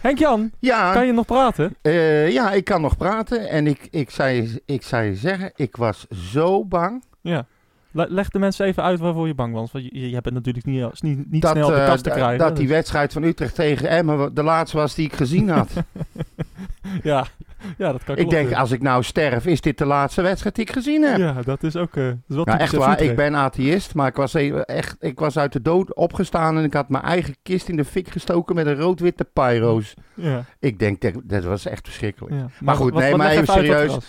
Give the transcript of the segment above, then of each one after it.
Henk-Jan, Ja, kan je nog praten? eh, ja, ik kan nog praten. En ik, ik, zei, ik zei zeggen, ik was zo bang. Ja. Le- Leg de mensen even uit waarvoor je bang was. Want je, je hebt het natuurlijk niet, niet, niet dat, snel op de eh, kast te krijgen. dat die dus- wedstrijd van Utrecht tegen Emmen de laatste was die ik gezien had. ja. ja, dat kan ik denk, kloppen. als ik nou sterf, is dit de laatste wedstrijd die ik gezien heb. Ja, dat is ook... eh, dat is wel Nou, echt waar, ik ben atheïst, maar ik was, even, echt, ik was uit de dood opgestaan en ik had mijn eigen kist in de fik gestoken met een rood-witte pyro's. Ja, Ik denk, dat, dat was echt verschrikkelijk. ja. Maar goed, wat- nee, wat- maar even er serieus. was.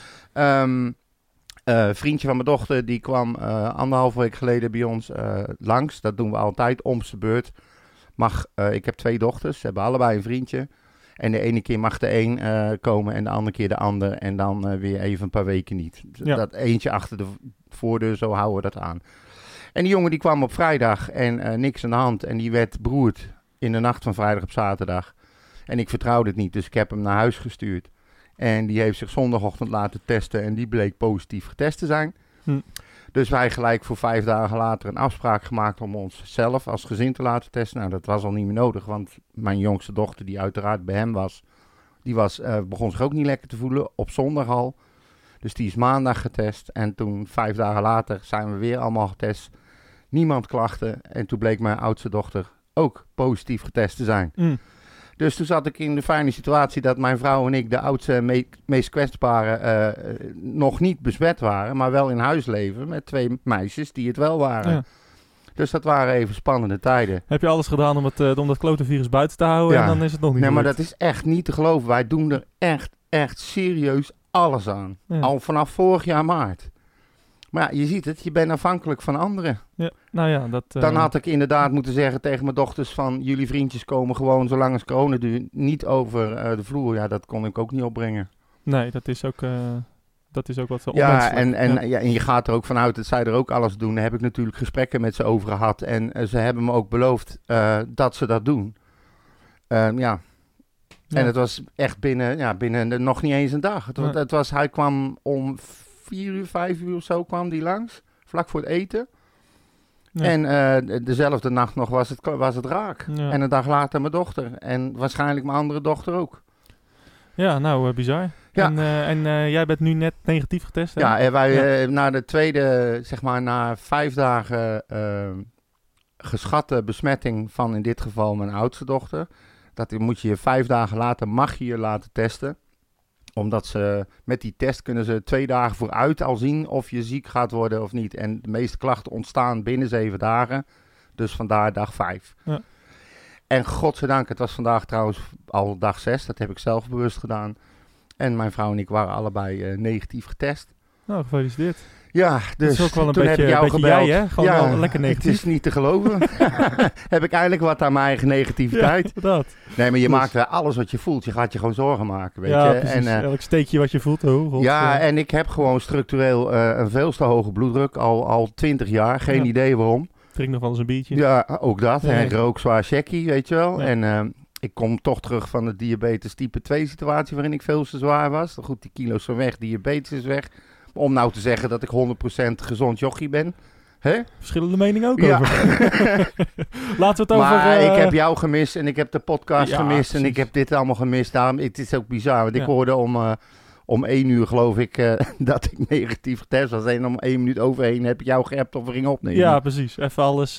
Eh, vriendje van mijn dochter, die kwam eh anderhalve week geleden bij ons eh, langs. Dat doen we altijd, om zijn beurt. Mag, ik heb twee dochters, ze hebben allebei een vriendje. En de ene keer mag de een komen en de andere keer de ander. En dan weer even een paar weken niet. Ja. Dat eentje achter de voordeur, zo houden we dat aan. En die jongen die kwam op vrijdag en niks aan de hand. En die werd beroerd in de nacht van vrijdag op zaterdag. En ik vertrouwde het niet, dus ik heb hem naar huis gestuurd. En die heeft zich zondagochtend laten testen en die bleek positief getest te zijn. Hm. Dus wij gelijk voor vijf dagen later een afspraak gemaakt om ons zelf als gezin te laten testen. Nou, dat was al niet meer nodig, want mijn jongste dochter, die uiteraard bij hem was, die was, eh, begon zich ook niet lekker te voelen op zondag al. Dus die is maandag getest en toen vijf dagen later zijn we weer allemaal getest. Niemand klachten en toen bleek mijn oudste dochter ook positief getest te zijn. Mm. Dus toen zat ik in de fijne situatie dat mijn vrouw en ik, de oudste en me- meest kwetsbare, eh, nog niet besmet waren, maar wel in huis leven met twee meisjes die het wel waren. Ja. Dus dat waren even spannende tijden. Heb je alles gedaan om, het, eh, om dat klote virus buiten te houden Ja. en dan is het nog niet Nee, maar dat is echt niet te geloven. Wij doen er echt, echt serieus alles aan. Ja. Al vanaf vorig jaar maart. Maar ja, je ziet het, je bent afhankelijk van anderen. Ja. Nou ja, dat... eh, Dan had ik inderdaad moeten zeggen tegen mijn dochters van... jullie vriendjes komen gewoon zolang als corona duurt niet over eh, de vloer. Ja, dat kon ik ook niet opbrengen. Nee, dat is ook, eh, dat is ook wat Ja onmenselijk. en, en, Ja. ja. en je gaat er ook vanuit dat zij er ook alles doen. Daar heb ik natuurlijk gesprekken met ze over gehad. En ze hebben me ook beloofd dat ze dat doen. Ehm, ja. Ja. En het was echt binnen, ja, binnen nog niet eens een dag. Het, Nee. het was, hij kwam om vier uur, vijf uur of zo kwam die langs. Vlak voor het eten. Ja. En eh, de- dezelfde nacht nog was het, was het raak. Ja. En een dag later mijn dochter. En waarschijnlijk mijn andere dochter ook. Ja, nou, eh, bizar. Ja. En, eh, en jij bent nu net negatief getest, hè? Ja, en wij na de tweede, zeg maar na vijf dagen eh, geschatte besmetting van in dit geval mijn oudste dochter. Dat moet je je vijf dagen later, mag je je laten testen. Omdat ze met die test kunnen ze twee dagen vooruit al zien of je ziek gaat worden of niet. En de meeste klachten ontstaan binnen zeven dagen. Dus vandaar dag vijf. Ja. En godzijdank, het was vandaag trouwens al dag zes. Dat heb ik zelf bewust gedaan. En mijn vrouw en ik waren allebei eh, negatief getest. Nou, gefeliciteerd. Ja, dat dus is ook wel een toen beetje, heb ik jou beetje gebeld. jij, hè? Gewoon ja, wel lekker negatief. Het is niet te geloven. heb ik eindelijk wat aan mijn eigen negativiteit. Ja, dat. Nee, maar je Dus- maakt alles wat je voelt. Je gaat je gewoon zorgen maken, weet ja, je. precies. En, eh, Elk steekje wat je voelt, oh, ja, en ik heb gewoon structureel eh, een veel te hoge bloeddruk. Al, al 20 jaar. Geen idee waarom. drink nog wel eens een biertje. Ja, ook dat. En rook zwaar checkie, weet je wel. En eh, ik kom toch terug van de diabetes type 2 situatie waarin ik veel te zwaar was. Goed, die kilo's zijn weg, diabetes is weg. Om nou te zeggen dat ik 100% gezond jochie ben. Hè? Verschillende meningen ook Ja. over. Laten we het over... maar eh, ik heb jou gemist en ik heb de podcast Ja, gemist en ik heb dit allemaal gemist. Daarom, het is ook bizar, want ik hoorde om, eh, om één uur geloof ik eh, dat ik negatief getest was. En om één minuut overheen heb ik jou geappt of we gingen opnemen. Ja, precies. Even alles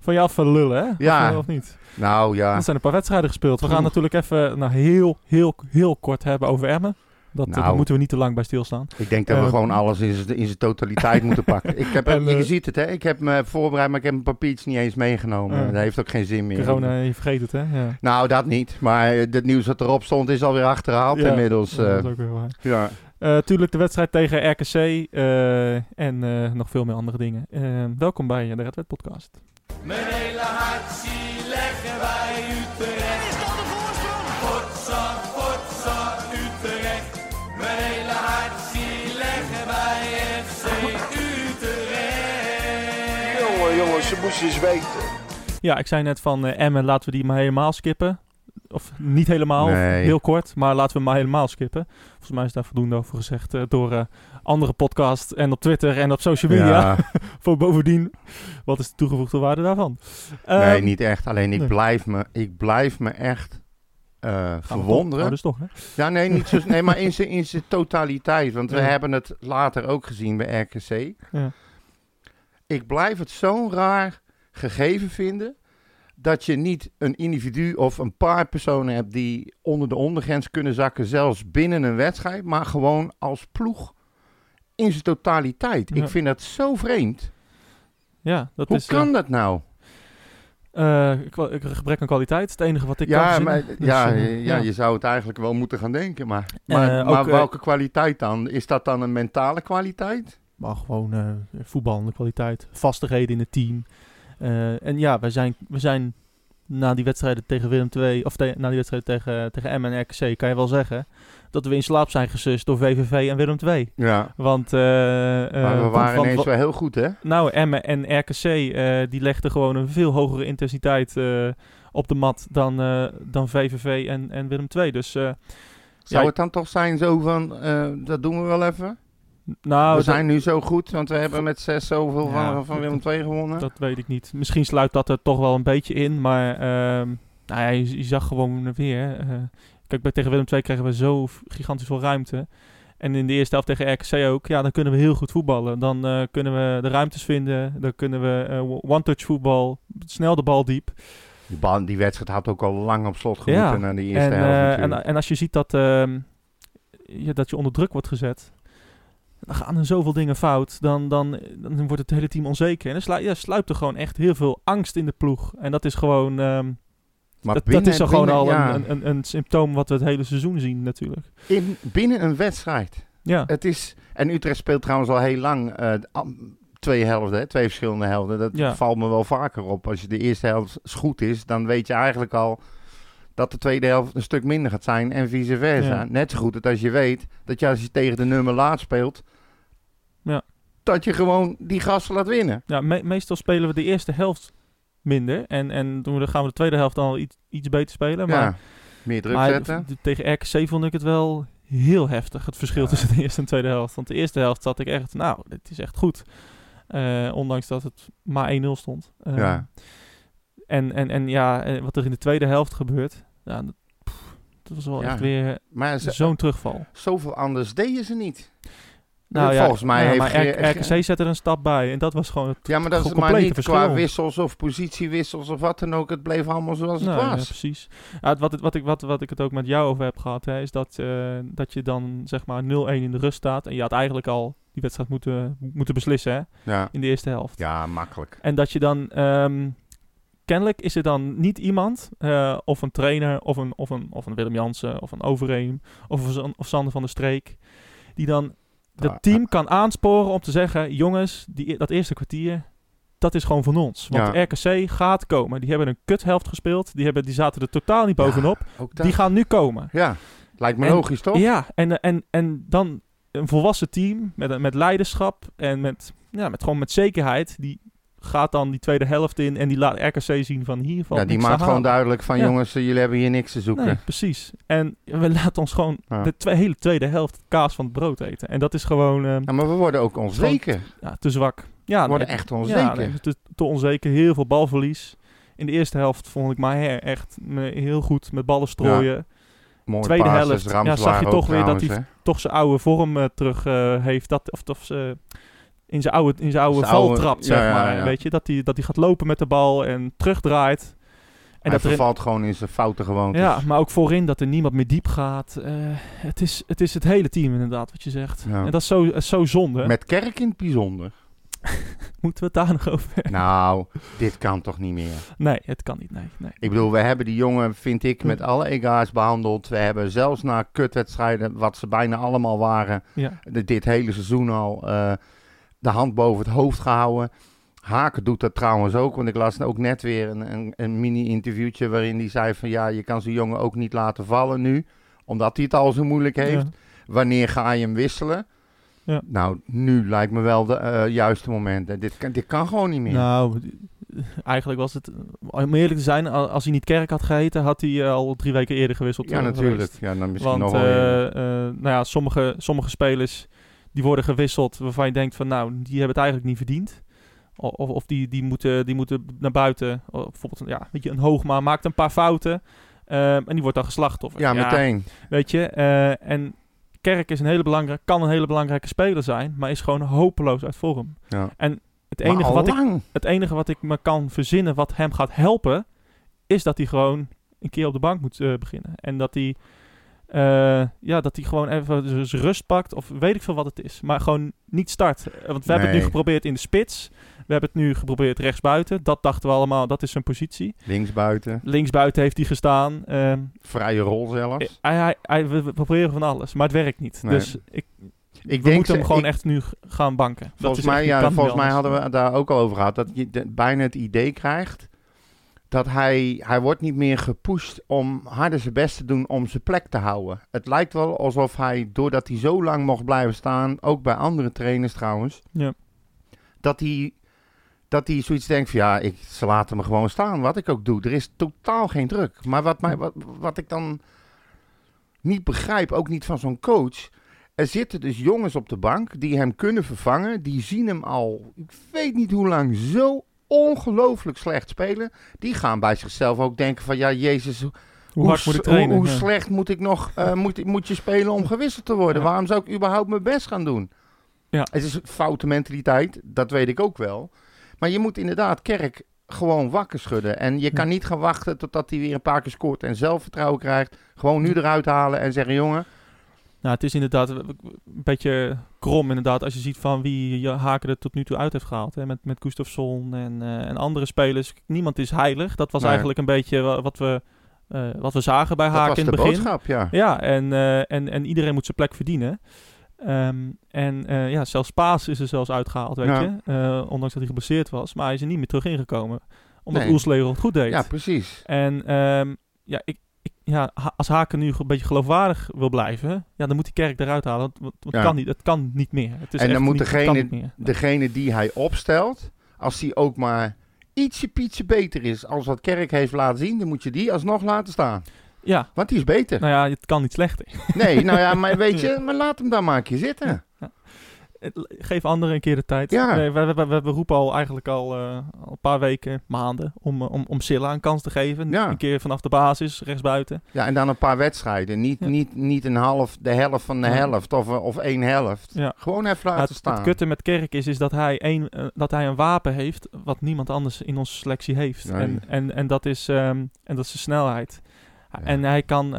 van je af lullen, hè? Ja. Of, of niet? Nou ja, Er zijn een paar wedstrijden gespeeld. We gaan Oeh. natuurlijk even nou, heel, heel, heel kort hebben over Emmen. Dat, Nou. daar moeten we niet te lang bij stilstaan. ik denk dat we Eh, gewoon alles in zijn- in zijn totaliteit moeten pakken. Ik heb, En, je eh, ziet het hè, ik heb me voorbereid, maar ik heb mijn papiertjes niet eens meegenomen. Dat heeft ook geen zin meer. Corona, je vergeet het, hè? Ja. Nou, dat niet. Maar eh, het nieuws dat erop stond is alweer achterhaald Ja, inmiddels. Ja, eh. dat is ook weer waar. ja. Eh, tuurlijk de wedstrijd tegen RKC eh, en eh, nog veel meer andere dingen. Eh, welkom bij de Red Wet Podcast. Mijn hele hart zie leggen wij Ze moesten eens weten. Ja, ik zei net van eh, Emmen, laten we die maar helemaal skippen. Of niet helemaal, of heel kort, maar laten we hem maar helemaal skippen. Volgens mij is daar voldoende over gezegd eh, door eh, andere podcasts en op Twitter en op social media. Ja. Voor bovendien, wat is de toegevoegde waarde daarvan? Nee, Ehm, niet echt. Alleen ik, nee. blijf me, ik blijf me echt eh, verwonderen. Oh, dus toch, hè? Ja, nee, niet zo, nee maar in zijn, in zijn totaliteit. Want we hebben het later ook gezien bij RKC. Ja. Ik blijf het zo'n raar gegeven vinden. Dat je niet een individu of een paar personen hebt die onder de ondergrens kunnen zakken, zelfs binnen een wedstrijd, maar gewoon als ploeg in zijn totaliteit. Ja. Ik vind dat zo vreemd. Ja, dat Hoe is... eh, kan dat nou? een gebrek aan kwaliteit. Het enige wat ik kan Ja, maar, Dus, ja, eh, ja, je zou het eigenlijk wel moeten gaan denken. Maar, maar, ook, welke kwaliteit dan? Is dat dan een mentale kwaliteit? Maar gewoon eh voetballende kwaliteit. Vastigheden in het team. Eh, en ja, we zijn, we zijn na die wedstrijden tegen Willem II, of te- na die wedstrijden tegen, tegen Emmen en RKC, kan je wel zeggen dat we in slaap zijn gesust door VVV en Willem II. Ja. Want eh, Maar we waren van- ineens wel heel goed, hè? Nou, Emmen en RKC, die legden gewoon een veel hogere intensiteit op de mat dan, dan VVV en, en Willem II. Dus Zou Ja. het dan toch zijn zo van, dat doen we wel even? Nou, we dat- zijn nu zo goed, want we hebben met zes zoveel Ja, van, van Willem II gewonnen. Dat weet ik niet. Misschien sluit dat er toch wel een beetje in. Maar ehm, nou ja, je, je zag gewoon weer. eh, kijk, bij tegen Willem II kregen we zo gigantisch veel ruimte. En in de eerste helft tegen RKC ook. Ja, dan kunnen we heel goed voetballen. Dan eh, kunnen we de ruimtes vinden. Dan kunnen we eh, one-touch voetbal. Snel de bal diep. die, bal- die wedstrijd had ook al lang op slot gemoeten Ja, eerste En, helft en, en als je ziet dat, ehm, ja, dat je onder druk wordt gezet. Dan gaan er zoveel dingen fout. Dan, dan, dan wordt het hele team onzeker. En dan slu- ja, sluipt er gewoon echt heel veel angst in de ploeg. En dat is gewoon... ehm, maar dat, binnen, dat is gewoon al ja, een, een, een symptoom wat we het hele seizoen zien natuurlijk. in, binnen een wedstrijd. Ja, Het is, en Utrecht speelt trouwens al heel lang eh, twee helften, hè, twee verschillende helften. Dat Ja. valt me wel vaker op. Als je de eerste helft goed is, dan weet je eigenlijk al dat de tweede helft een stuk minder gaat zijn en vice versa. Ja. Net zo goed dat als je weet dat je als je tegen de nummer laat speelt, Ja. dat je gewoon die gasten laat winnen. ja me- meestal spelen we de eerste helft minder. En, en toen gaan we de tweede helft dan al iets, iets beter spelen. Maar, ja, meer druk maar zetten. tegen RKC vond ik het wel heel heftig. Het verschil Ja. tussen de eerste en tweede helft. Want de eerste helft zat ik echt, nou, dit is echt goed. Eh, ondanks dat het maar 1-0 stond. Eh, Ja. En, en, en ja, wat er in de tweede helft gebeurt, ja, dat, pff, dat was wel Ja. echt weer zo'n terugval. zoveel anders deden ze niet. Nou, ja, Volgens mij ja, heeft maar Ge- R- RKC zet er een stap bij. En dat was gewoon het Ja, maar dat is maar niet verschil. qua wissels of positiewissels of wat dan ook. Het bleef allemaal zoals het Nou, ja, was. precies. Ja, het- wat, wat, ik, wat, wat ik het ook met jou over heb gehad, hè, is dat, eh, dat je dan zeg maar 0-1 in de rust staat. En je had eigenlijk al die wedstrijd moeten, moeten beslissen hè, Ja, in de eerste helft. ja makkelijk. En dat je dan, ehm, kennelijk is er dan niet iemand, eh, of een trainer, of een, of een, of een Willem Jansen, of een Overeem, of, een, of Sander van der Streek, die dan het team kan aansporen om te zeggen, jongens, die, dat eerste kwartier, dat is gewoon van ons. Want Ja. RKC gaat komen. Die hebben een kuthelft gespeeld. Die, hebben, die zaten er totaal niet bovenop. Die gaan nu komen. Ja, lijkt me En- logisch toch? Ja, en, en, en dan een volwassen team met, met leiderschap en met, ja, met, gewoon met zekerheid. Die gaat dan die tweede helft in en die laat RKC zien van hier valt Ja, die maakt gewoon duidelijk van Ja. jongens, eh, jullie hebben hier niks te zoeken. Nee, precies. En we laten ons gewoon Ja. de twe- hele tweede helft kaas van het brood eten. En dat is gewoon eh, Ja, maar we worden ook onzeker. ja, te zwak. Ja, We worden nee, echt onzeker. nee, te, te onzeker. Heel veel balverlies. In de eerste helft vond ik Maher echt heel goed met ballen strooien. Mooie tweede passes, helft, ja, zag je toch weer dat trouwens, Toch zijn oude vorm eh, terug heeft. Dat, of, of ze in zijn oude, in zijn oude Zijn val oude- trapt, zeg ja, maar. ja. Weet je, dat hij dat gaat lopen met de bal en terugdraait. En Hij dat vervalt gewoon in zijn foute gewoontes. ja, maar ook voorin dat er niemand meer diep gaat. Eh, het, is, het is het hele team inderdaad, wat je zegt. En dat is zo, is zo zonde. Met Kerk in het bijzonder. Moeten we het daar nog over hebben? nou, dit kan toch niet meer. Nee, het kan niet. Nee, nee. Ik bedoel, we hebben die jongen, vind ik, met alle ega's behandeld. We hebben zelfs na kutwedstrijden, wat ze bijna allemaal waren, dit hele seizoen al, eh, de hand boven het hoofd gehouden. Haken doet dat trouwens ook, want ik las ook net weer een, een, een mini-interviewtje waarin hij zei van ja, je kan zo'n jongen ook niet laten vallen nu, omdat hij het al zo moeilijk heeft. Ja. Wanneer ga je hem wisselen? Ja. Nou, nu lijkt me wel de eh, juiste moment. En Dit kan, dit kan gewoon niet meer. Nou, eigenlijk was het, om eerlijk te zijn, al- als hij niet Kerk had geheten, had hij eh, al drie weken eerder gewisseld. ja, eh, natuurlijk. geweest. Ja, dan misschien Want nog eh, nou ja, sommige, sommige spelers die worden gewisseld waarvan je denkt van nou, die hebben het eigenlijk niet verdiend. Of, of die, die, moeten, die moeten naar buiten. Of bijvoorbeeld ja, weet je, een Hoogma maakt een paar fouten. Ehm, en die wordt dan geslachtofferd. Ja, meteen. Weet je, eh, en Kerk is een hele belangrijke, kan een hele belangrijke speler zijn, maar is gewoon hopeloos uit vorm. Ja. En het enige, wat ik, het enige wat ik me kan verzinnen wat hem gaat helpen, is dat hij gewoon een keer op de bank moet eh, beginnen. En dat hij, eh, ja, dat hij gewoon even zijn rust pakt, of weet ik veel wat het is. Maar gewoon niet start. Eh, Want we hebben het nu geprobeerd in de spits. We hebben het nu geprobeerd rechtsbuiten. Dat dachten we allemaal, dat is zijn positie. Linksbuiten. Linksbuiten heeft hij gestaan. Ehm, Vrije rol zelfs. eh, hij, hij, hij- we, proberen van alles, maar het werkt niet. Nee. Dus ik, ik we denk moeten hem gewoon ik- echt nu gaan banken. Volgens mij, ja, volgens mij hadden we daar ook al over gehad. Dat je de- bijna het idee krijgt dat hij, hij wordt niet meer gepusht om harder zijn best te doen om zijn plek te houden. Het lijkt wel alsof hij, doordat hij zo lang mocht blijven staan, ook bij andere trainers trouwens, Ja. dat hij, dat hij zoiets denkt van ja, ik, ze laten me gewoon staan, wat ik ook doe. Er is totaal geen druk. Maar wat, mij, wat, wat ik dan niet begrijp, ook niet van zo'n coach... Er zitten dus jongens op de bank die hem kunnen vervangen. Die zien hem al, ik weet niet hoe lang, zo ongelooflijk slecht spelen. Die gaan bij zichzelf ook denken van, ja, jezus, hoe, Hoe moet trainen? slecht moet ik nog, eh, moet, moet je spelen om gewisseld te worden? Ja. Waarom zou ik überhaupt mijn best gaan doen? Ja. Het is een foute mentaliteit, dat weet ik ook wel. Maar je moet inderdaad Kerk gewoon wakker schudden. En je kan niet gaan wachten totdat hij weer een paar keer scoort en zelfvertrouwen krijgt. Gewoon nu eruit halen en zeggen, jongen, Nou, het is inderdaad een beetje krom inderdaad als je ziet van wie je Haken er tot nu toe uit heeft gehaald. Hè? Met, met Gustafsson en, eh, en andere spelers. Niemand is heilig. Dat was Nee. eigenlijk een beetje wa- wat we, eh, wat we zagen bij Haken in de het begin. boodschap, ja. Ja, en, eh, en, en iedereen moet zijn plek verdienen. Ehm, en ja, zelfs Paas is er zelfs uitgehaald, weet je. Ondanks dat hij geblesseerd was. Maar hij is er niet meer terug ingekomen. Omdat Nee. Oelslegel het goed deed. Ja, precies. En ehm, ja, ik, ja, als Haken nu een beetje geloofwaardig wil blijven, ja, dan moet die kerk eruit halen. Want, want het, kan niet, het kan niet meer. Het is En dan moet niet, degene- niet meer. Degene die hij opstelt, als die ook maar ietsje pietje beter is als wat Kerk heeft laten zien, dan moet je die alsnog laten staan. Ja, Want die is beter. nou ja, het kan niet slechter. Nee, nou ja, maar weet je, maar laat hem dan maar een keer zitten. Geef anderen een keer de tijd. Ja. Nee, we, we, we, we roepen al eigenlijk al, eh, al een paar weken, maanden, om, eh, om, om Silla een kans te geven. Ja. Een keer vanaf de basis, rechtsbuiten. Ja, en dan een paar wedstrijden. Niet, Ja. niet, niet een half, de helft van de helft of, of één helft. Ja. Gewoon even laten het, staan. het kutte met Kerk is, is dat, hij een, eh, dat hij een wapen heeft wat niemand anders in onze selectie heeft. Nee. En, en, en, dat is, ehm, en dat is de snelheid. Ja. En hij kan,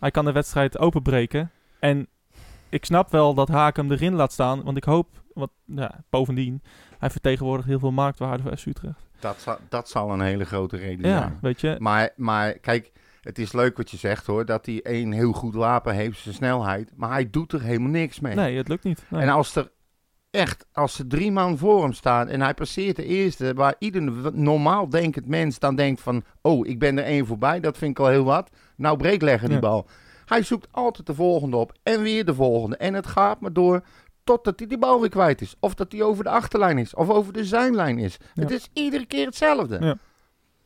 hij kan de wedstrijd openbreken. En ik snap wel dat Haak hem erin laat staan. Want ik hoop, ja, bovendien, hij vertegenwoordigt heel veel marktwaarde voor FC Utrecht. Dat, zal, dat zal een hele grote reden Ja, zijn. weet je. Maar, maar kijk, het is leuk wat je zegt hoor. Dat hij één heel goed wapen heeft, zijn snelheid. Maar hij doet er helemaal niks mee. Nee, het lukt niet. Nee. En als er echt, als er drie man voor hem staan en hij passeert de eerste, waar ieder normaal denkend mens dan denkt van, oh, ik ben er één voorbij, dat vind ik al heel wat. Nou, breekleggen die Ja. bal. Hij zoekt altijd de volgende op en weer de volgende. En het gaat maar door totdat hij die bal weer kwijt is. Of dat hij over de achterlijn is, of over de zijlijn is. Ja. Het is iedere keer hetzelfde. Ja.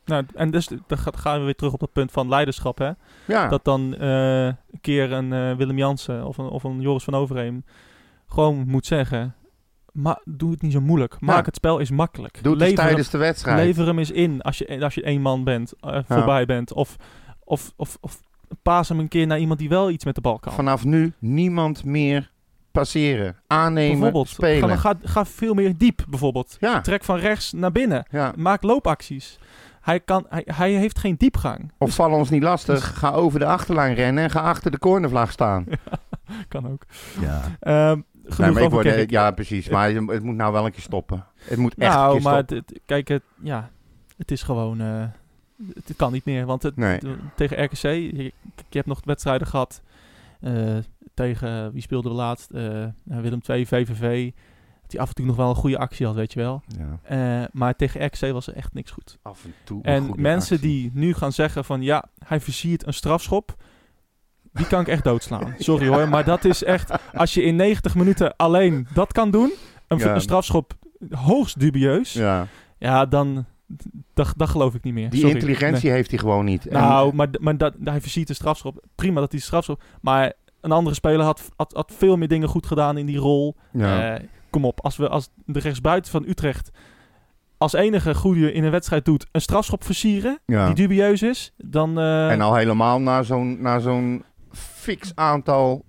Nou, en dus dan gaan we weer terug op dat punt van leiderschap, hè. Ja, Dat dan eh, een keer een eh, Willem Jansen of een, of een Joris van Overheem gewoon moet zeggen... Maar doe het niet zo moeilijk. Maak Ja. het spel eens makkelijk. doe het Lever hem- tijdens de wedstrijd. Lever hem eens in als je, als je één man bent, eh, voorbij bent. Of, of, of, of paas hem een keer naar iemand die wel iets met de bal kan. Vanaf nu niemand meer passeren, aannemen, bijvoorbeeld, spelen. Ga, ga, ga veel meer diep, bijvoorbeeld. Ja, Trek van rechts naar binnen. ja. Maak loopacties. Hij, kan, hij, hij heeft geen diepgang. Of val ons niet lastig, ga over de achterlijn rennen en ga achter de cornervlag staan. kan ook. Ja. Ehm, Nee, maar ik word, ja, precies. Maar het het moet nou wel een keer stoppen. Het moet echt een nou, keer maar stoppen. het, het- kijk, het, ja, het is gewoon... eh, het, kan niet meer, want het, Nee. tegen RKC... Je, je hebt nog wedstrijden gehad eh, tegen... Wie speelde we laatst? Eh, Willem II, VVV. Dat hij af en toe nog wel een goede actie had, weet je wel. Ja, Eh, maar tegen RKC was er echt niks goed. af en toe. En mensen actie. die nu gaan zeggen van... Ja, hij versiert een strafschop... Die kan ik echt doodslaan. Sorry hoor, maar dat is echt... Als je in 90 minuten alleen dat kan doen... Een, Ja. een strafschop hoogst dubieus... Ja, Ja, dan, dat, dat geloof ik niet meer. die Sorry. intelligentie heeft hij gewoon niet. En- Nou, maar, maar dat, hij versiert de strafschop. Prima dat hij de strafschop... Maar een andere speler had, had, had veel meer dingen goed gedaan in die rol. ja. Eh, kom op, als, we, als de rechtsbuiten van Utrecht als enige goede in een wedstrijd doet een strafschop versieren, Ja. die dubieus is, dan... eh, En al helemaal na zo'n, na zo'n fix aantal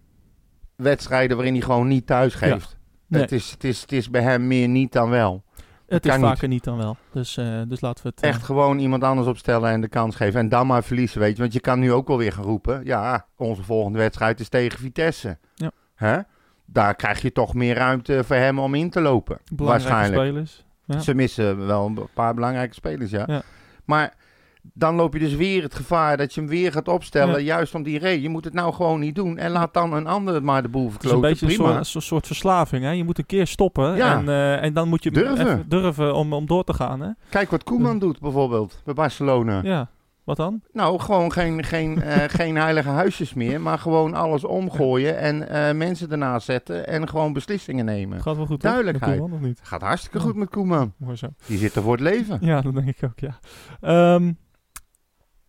wedstrijden waarin hij gewoon niet thuis geeft. Nee. Het, is, het, is, het is bij hem meer niet dan wel. Het is kan niet. vaker niet. dan wel. Dus, eh, dus laten we het... eh, Echt gewoon iemand anders opstellen en de kans geven. En dan maar verliezen, weet je. Want je kan nu ook wel weer gaan roepen. Ja, onze volgende wedstrijd is tegen Vitesse. Ja. Hè? Daar krijg je toch meer ruimte voor hem om in te lopen. belangrijke waarschijnlijk. spelers. Ja. Ze missen wel een paar belangrijke spelers, ja. Ja. Maar dan loop je dus weer het gevaar dat je hem weer gaat opstellen. Ja. Juist om die reden. Je moet het nou gewoon niet doen. En laat dan een ander maar de boel Het is een verkloten. beetje een Prima. soort, een soort verslaving. Hè? Je moet een keer stoppen Ja. en, eh, en dan moet je Durven. durven om, om door te gaan. Hè? Kijk wat Koeman doet bijvoorbeeld bij Barcelona. Ja, wat dan? Nou, gewoon geen, geen, eh, geen heilige huisjes meer, maar gewoon alles omgooien en eh, mensen ernaast zetten en gewoon beslissingen nemen. Gaat wel goed? Duidelijkheid. Met Koeman, of niet? Gaat hartstikke goed met Koeman. Mooi zo. Die zit er voor het leven. Ja, dat denk ik ook, ja. Ehm,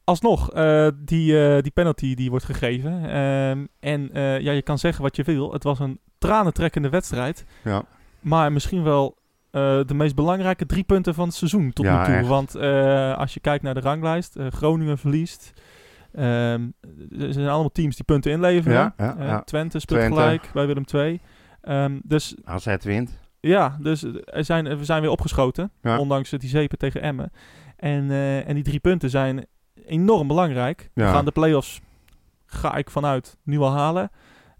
alsnog, eh, die, eh, die penalty die wordt gegeven. Ehm, en eh, ja, je kan zeggen wat je wil. Het was een tranentrekkende wedstrijd. Ja. Maar misschien wel de meest belangrijke drie punten van het seizoen tot Ja, nu toe. echt. Want als je kijkt naar de ranglijst, Groningen verliest. Ehm, er zijn allemaal teams die punten inleveren. Ja. Twente speelt Twente. gelijk bij Willem II. Ehm, dus Als het wint. ja, dus er zijn, we zijn weer opgeschoten. Ondanks die zeepen tegen Emmen. En, en die drie punten zijn enorm belangrijk. We Ja. gaan de play-offs, ga ik vanuit, nu al halen.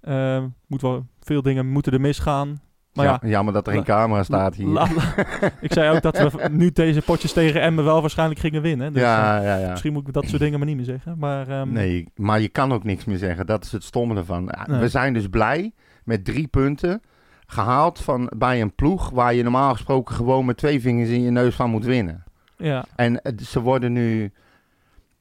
Ehm, moet wel, veel dingen moeten er misgaan. Maar ja, ja, jammer dat er geen camera staat hier. la- la- ik zei ook dat we nu deze potjes tegen Emmen wel waarschijnlijk gingen winnen. Dus, eh, ja, ja, ja. Misschien moet ik dat soort dingen maar niet meer zeggen. Maar ehm, Nee, maar je kan ook niks meer zeggen. Dat is het stomme ervan. Ja, Nee. We zijn dus blij met drie punten gehaald van, bij een ploeg waar je normaal gesproken gewoon met twee vingers in je neus van moet winnen. ja, En ze worden nu,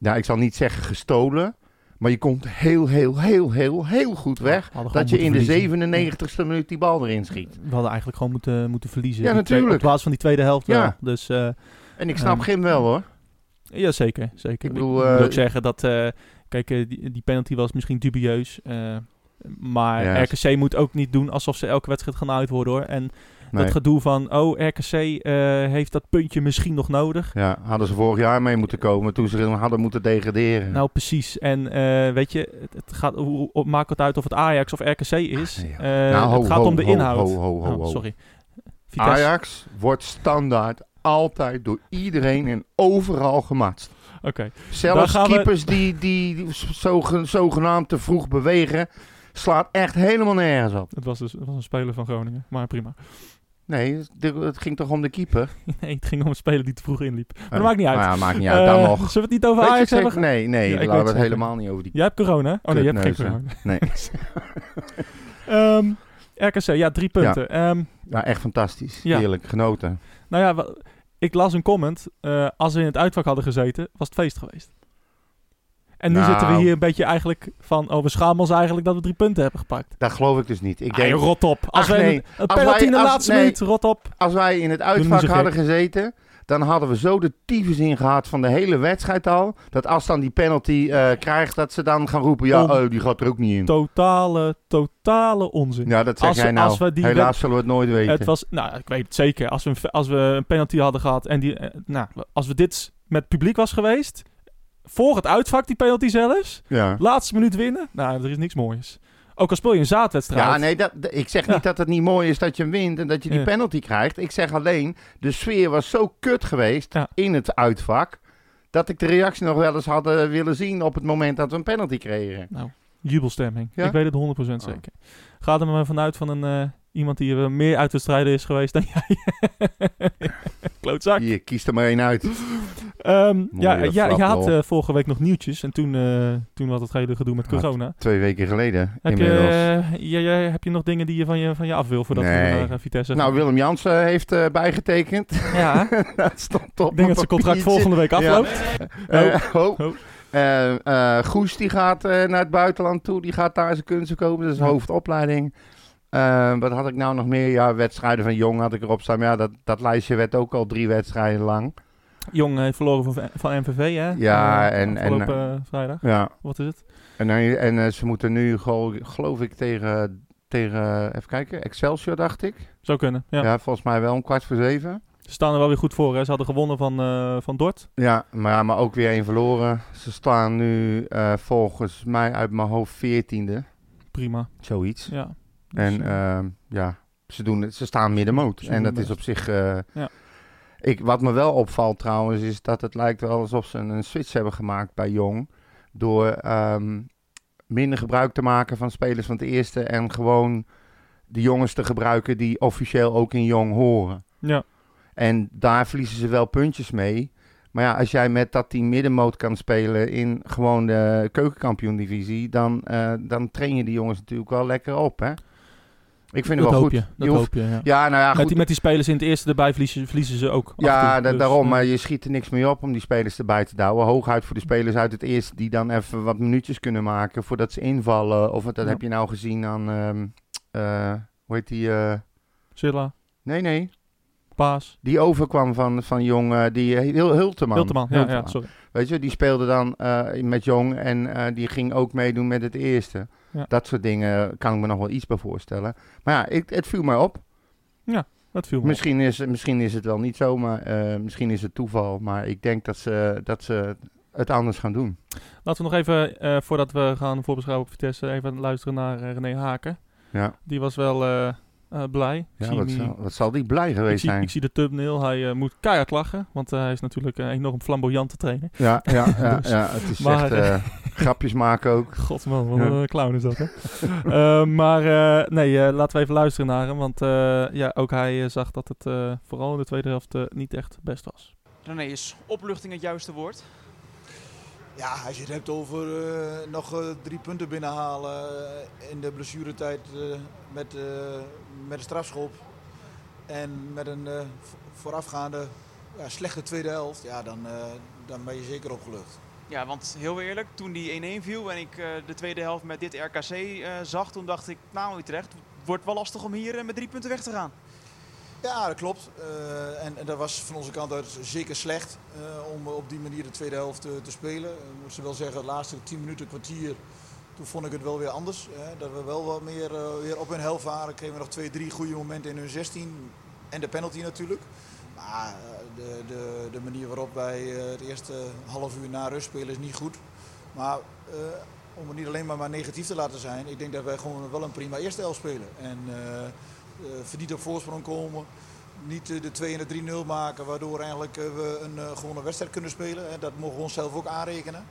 ja, ik zal niet zeggen gestolen, maar je komt heel, heel, heel, heel, heel goed weg. Dat je in de moeten verliezen. 97ste minuut die bal erin schiet. We hadden eigenlijk gewoon moeten, moeten verliezen. Ja, Die twee- natuurlijk. Op van die tweede helft Ja. wel. Dus eh, En ik snap Ehm, Gim wel hoor. Ja, zeker. zeker. Ik bedoel, ik moet eh, ook zeggen dat, eh, kijk, die, die penalty was misschien dubieus. maar RKC moet ook niet doen alsof ze elke wedstrijd gaan uitwoorden hoor. En Nee. dat gedoe van, oh, RKC eh, heeft dat puntje misschien nog nodig. Ja, hadden ze vorig jaar mee moeten komen toen ze hadden moeten degraderen. Nou, precies. En eh, weet je, het, gaat, hoe, maakt het uit of het Ajax of RKC is. ja. Eh, Nou, ho, het gaat ho, om de ho, inhoud. ho, ho, ho, Oh, sorry. Vitesse. Ajax wordt standaard altijd door iedereen en overal gematst. Oké. Zelfs we- keepers die, die zogen- zogenaamd te vroeg bewegen, slaat echt helemaal nergens op. Het was, dus, het was een speler van Groningen, maar prima. Nee, het- ging toch om de keeper? nee, het ging om een speler die te vroeg inliep. Maar dat maakt niet uit. Nou ja, maakt niet uit, dan Eh, nog. Zullen we het niet over Ajax hebben? Nee, nee, Ja, laten we het helemaal niet over die Jij hebt corona? Oh nee, je hebt geen corona. Nee, Ehm, RKC, ja, drie punten. Ehm, ja, echt fantastisch. Ja. Heerlijk, genoten. nou ja, ik las een comment. eh, als we in het uitvak hadden gezeten, was het feest geweest. En nu Nou. zitten we hier een beetje eigenlijk van... Oh, we schamen ons eigenlijk dat we drie punten hebben gepakt. Dat geloof ik dus niet. Ik Ah, denk, joh, rot op. Als Ach, nee. een, penalty wij- in de laatste nee. minuut, rot op. als wij in het uitvak hadden gezeten, dan hadden we zo de tyfus in gehad van de hele wedstrijd al. Dat als dan die penalty eh, krijgt, dat ze dan gaan roepen, ja, oh, die gaat er ook niet in. Totale, totale onzin. Ja, dat zeg Als- jij nou. als we die Helaas zullen we het nooit weten. Het was, nou, ik weet het zeker. Als we een, als we een penalty hadden gehad en die, eh, nou, als we dit met publiek was geweest, voor het uitvak die penalty zelfs, ja. laatste minuut winnen, nou, er is niks moois. Ook al speel je een zaadwedstrijd. Ja, nee, dat, ik zeg Ja. niet dat het niet mooi is dat je hem wint en dat je die Ja. penalty krijgt. Ik zeg alleen, de sfeer was zo kut geweest Ja. in het uitvak, dat ik de reactie nog wel eens had eh, willen zien op het moment dat we een penalty kregen. Nou, jubelstemming. Ik weet het 100% Oh. zeker. Ga er maar vanuit van een, eh, iemand die er meer uitwedstrijden is geweest dan jij. Klootzak. Hier, kies er maar één uit. Ehm, ja, ja, je had eh, vorige week nog nieuwtjes en toen, eh, toen had het hele gedoe met corona. Twee weken geleden Heb je, inmiddels. eh, ja, heb je nog dingen die je van je, van je af wil voordat Nee. we naar Vitesse Nou, Willem Jansen heeft bijgetekend. Ja, dat stond op ik denk dat zijn contract volgende week afloopt. Eh, oh. Goes die gaat naar het buitenland toe. Die gaat daar zijn kunsten kopen. Dat is hoofdopleiding. Wat had ik nou nog meer? Ja, wedstrijden van Jong had ik erop staan. Maar ja, dat, dat lijstje werd ook al drie wedstrijden lang. Jong heeft verloren van, van MVV, hè? Ja, Eh, en- en, eh, vrijdag. Ja. Wat is het? En, en eh, ze moeten nu, gel- geloof ik, tegen, tegen... Even kijken. Excelsior, dacht ik. Zou kunnen, ja. Ja, volgens mij wel om kwart voor zeven. Ze staan er wel weer goed voor. Hè? Ze hadden gewonnen van, eh, van Dort. Ja, maar, ja, maar ook weer één verloren. Ze staan nu eh, volgens mij uit mijn hoofd veertiende. Prima. Zoiets. Ja. Dus, En eh, ehm, ja, ze, doen het, ze staan middenmoot. En dat is op zich... eh, Ja. Ik, wat me wel opvalt trouwens, is dat het lijkt wel alsof ze een, een switch hebben gemaakt bij Jong. Door ehm, minder gebruik te maken van spelers van het eerste. En gewoon de jongens te gebruiken die officieel ook in Jong horen. ja. En daar verliezen ze wel puntjes mee. Maar ja, als jij met dat team middenmoot kan spelen in gewoon de keukenkampioen-divisie, dan, eh, dan train je die jongens natuurlijk wel lekker op, hè? Ik vind het wel hoop goed. je. Dat hoeft- hoop je, ja. Ja, nou ja, Met goed. die, met die spelers in het eerste erbij verliezen, verliezen ze ook. ja, toe. Dus, daarom. eh, Maar je schiet er niks mee op om die spelers erbij te douwen. Hooguit voor de spelers uit het eerste die dan even wat minuutjes kunnen maken voordat ze invallen. Of wat, dat Ja. heb je nou gezien aan, ehm, eh, hoe heet die? eh, Silla, nee, nee. Paas, Die overkwam van, van Jong, eh, die eh, Hil- Hulteman. Hilteman. Ja, ja, sorry. Weet je, die speelde dan eh, met Jong en eh, die ging ook meedoen met het eerste. Ja. Dat soort dingen kan ik me nog wel iets bij voorstellen. Maar ja, ik, het viel mij op. Dat viel me op. Misschien is, misschien is het wel niet zo, maar eh, misschien is het toeval. Maar ik denk dat ze, dat ze het anders gaan doen. Laten we nog even, eh, voordat we gaan voorbeschouwen op Vitesse, even luisteren naar eh, René Haken. Ja, Die was wel eh, blij. Ik ja wat, zal, wat zal die blij ik geweest zie, zijn. ik zie de thumbnail. Hij eh, moet keihard lachen, want eh, hij is natuurlijk een enorm flamboyante trainer. Ja, ja, ja, Dus- ja, het is maar, echt eh, grapjes maken ook. God man, wat Ja. een clown is dat hè. Eh, maar eh, nee, laten we even luisteren naar hem. Want eh, ja, ook hij zag dat het eh, vooral in de tweede helft niet echt best was. René, is opluchting het juiste woord? Ja, als je het hebt over eh, nog eh, drie punten binnenhalen eh, in de blessuretijd eh, met, met een strafschop en met een vo- voorafgaande slechte tweede helft, ja, dan, dan ben je zeker opgelucht. Ja, want heel eerlijk, toen die 1-1 viel en ik de tweede helft met dit RKC zag, toen dacht ik, nou Utrecht, wordt wel lastig om hier met drie punten weg te gaan. Ja, dat klopt. Eh, en, dat was van onze kant uit zeker slecht eh, om op die manier de tweede helft eh, te spelen. Ik moet ze wel zeggen, de laatste 10 minuten, kwartier, toen vond ik het wel weer anders. Hè, dat we wel wat meer eh, weer op hun helft waren. Kregen we nog twee, drie goede momenten in hun 16. En de penalty natuurlijk. Maar eh, de, de, de manier waarop wij eh, het eerste half uur na rust spelen is niet goed. Maar eh, om het niet alleen maar, maar negatief te laten zijn. Ik denk dat wij gewoon wel een prima eerste helft spelen. En eh, eh, verdiend op voorsprong komen. Niet eh, de 2 en de 3-0 maken, waardoor eigenlijk eh, we een eh, gewone wedstrijd kunnen spelen. Hè. Dat mogen we onszelf ook aanrekenen.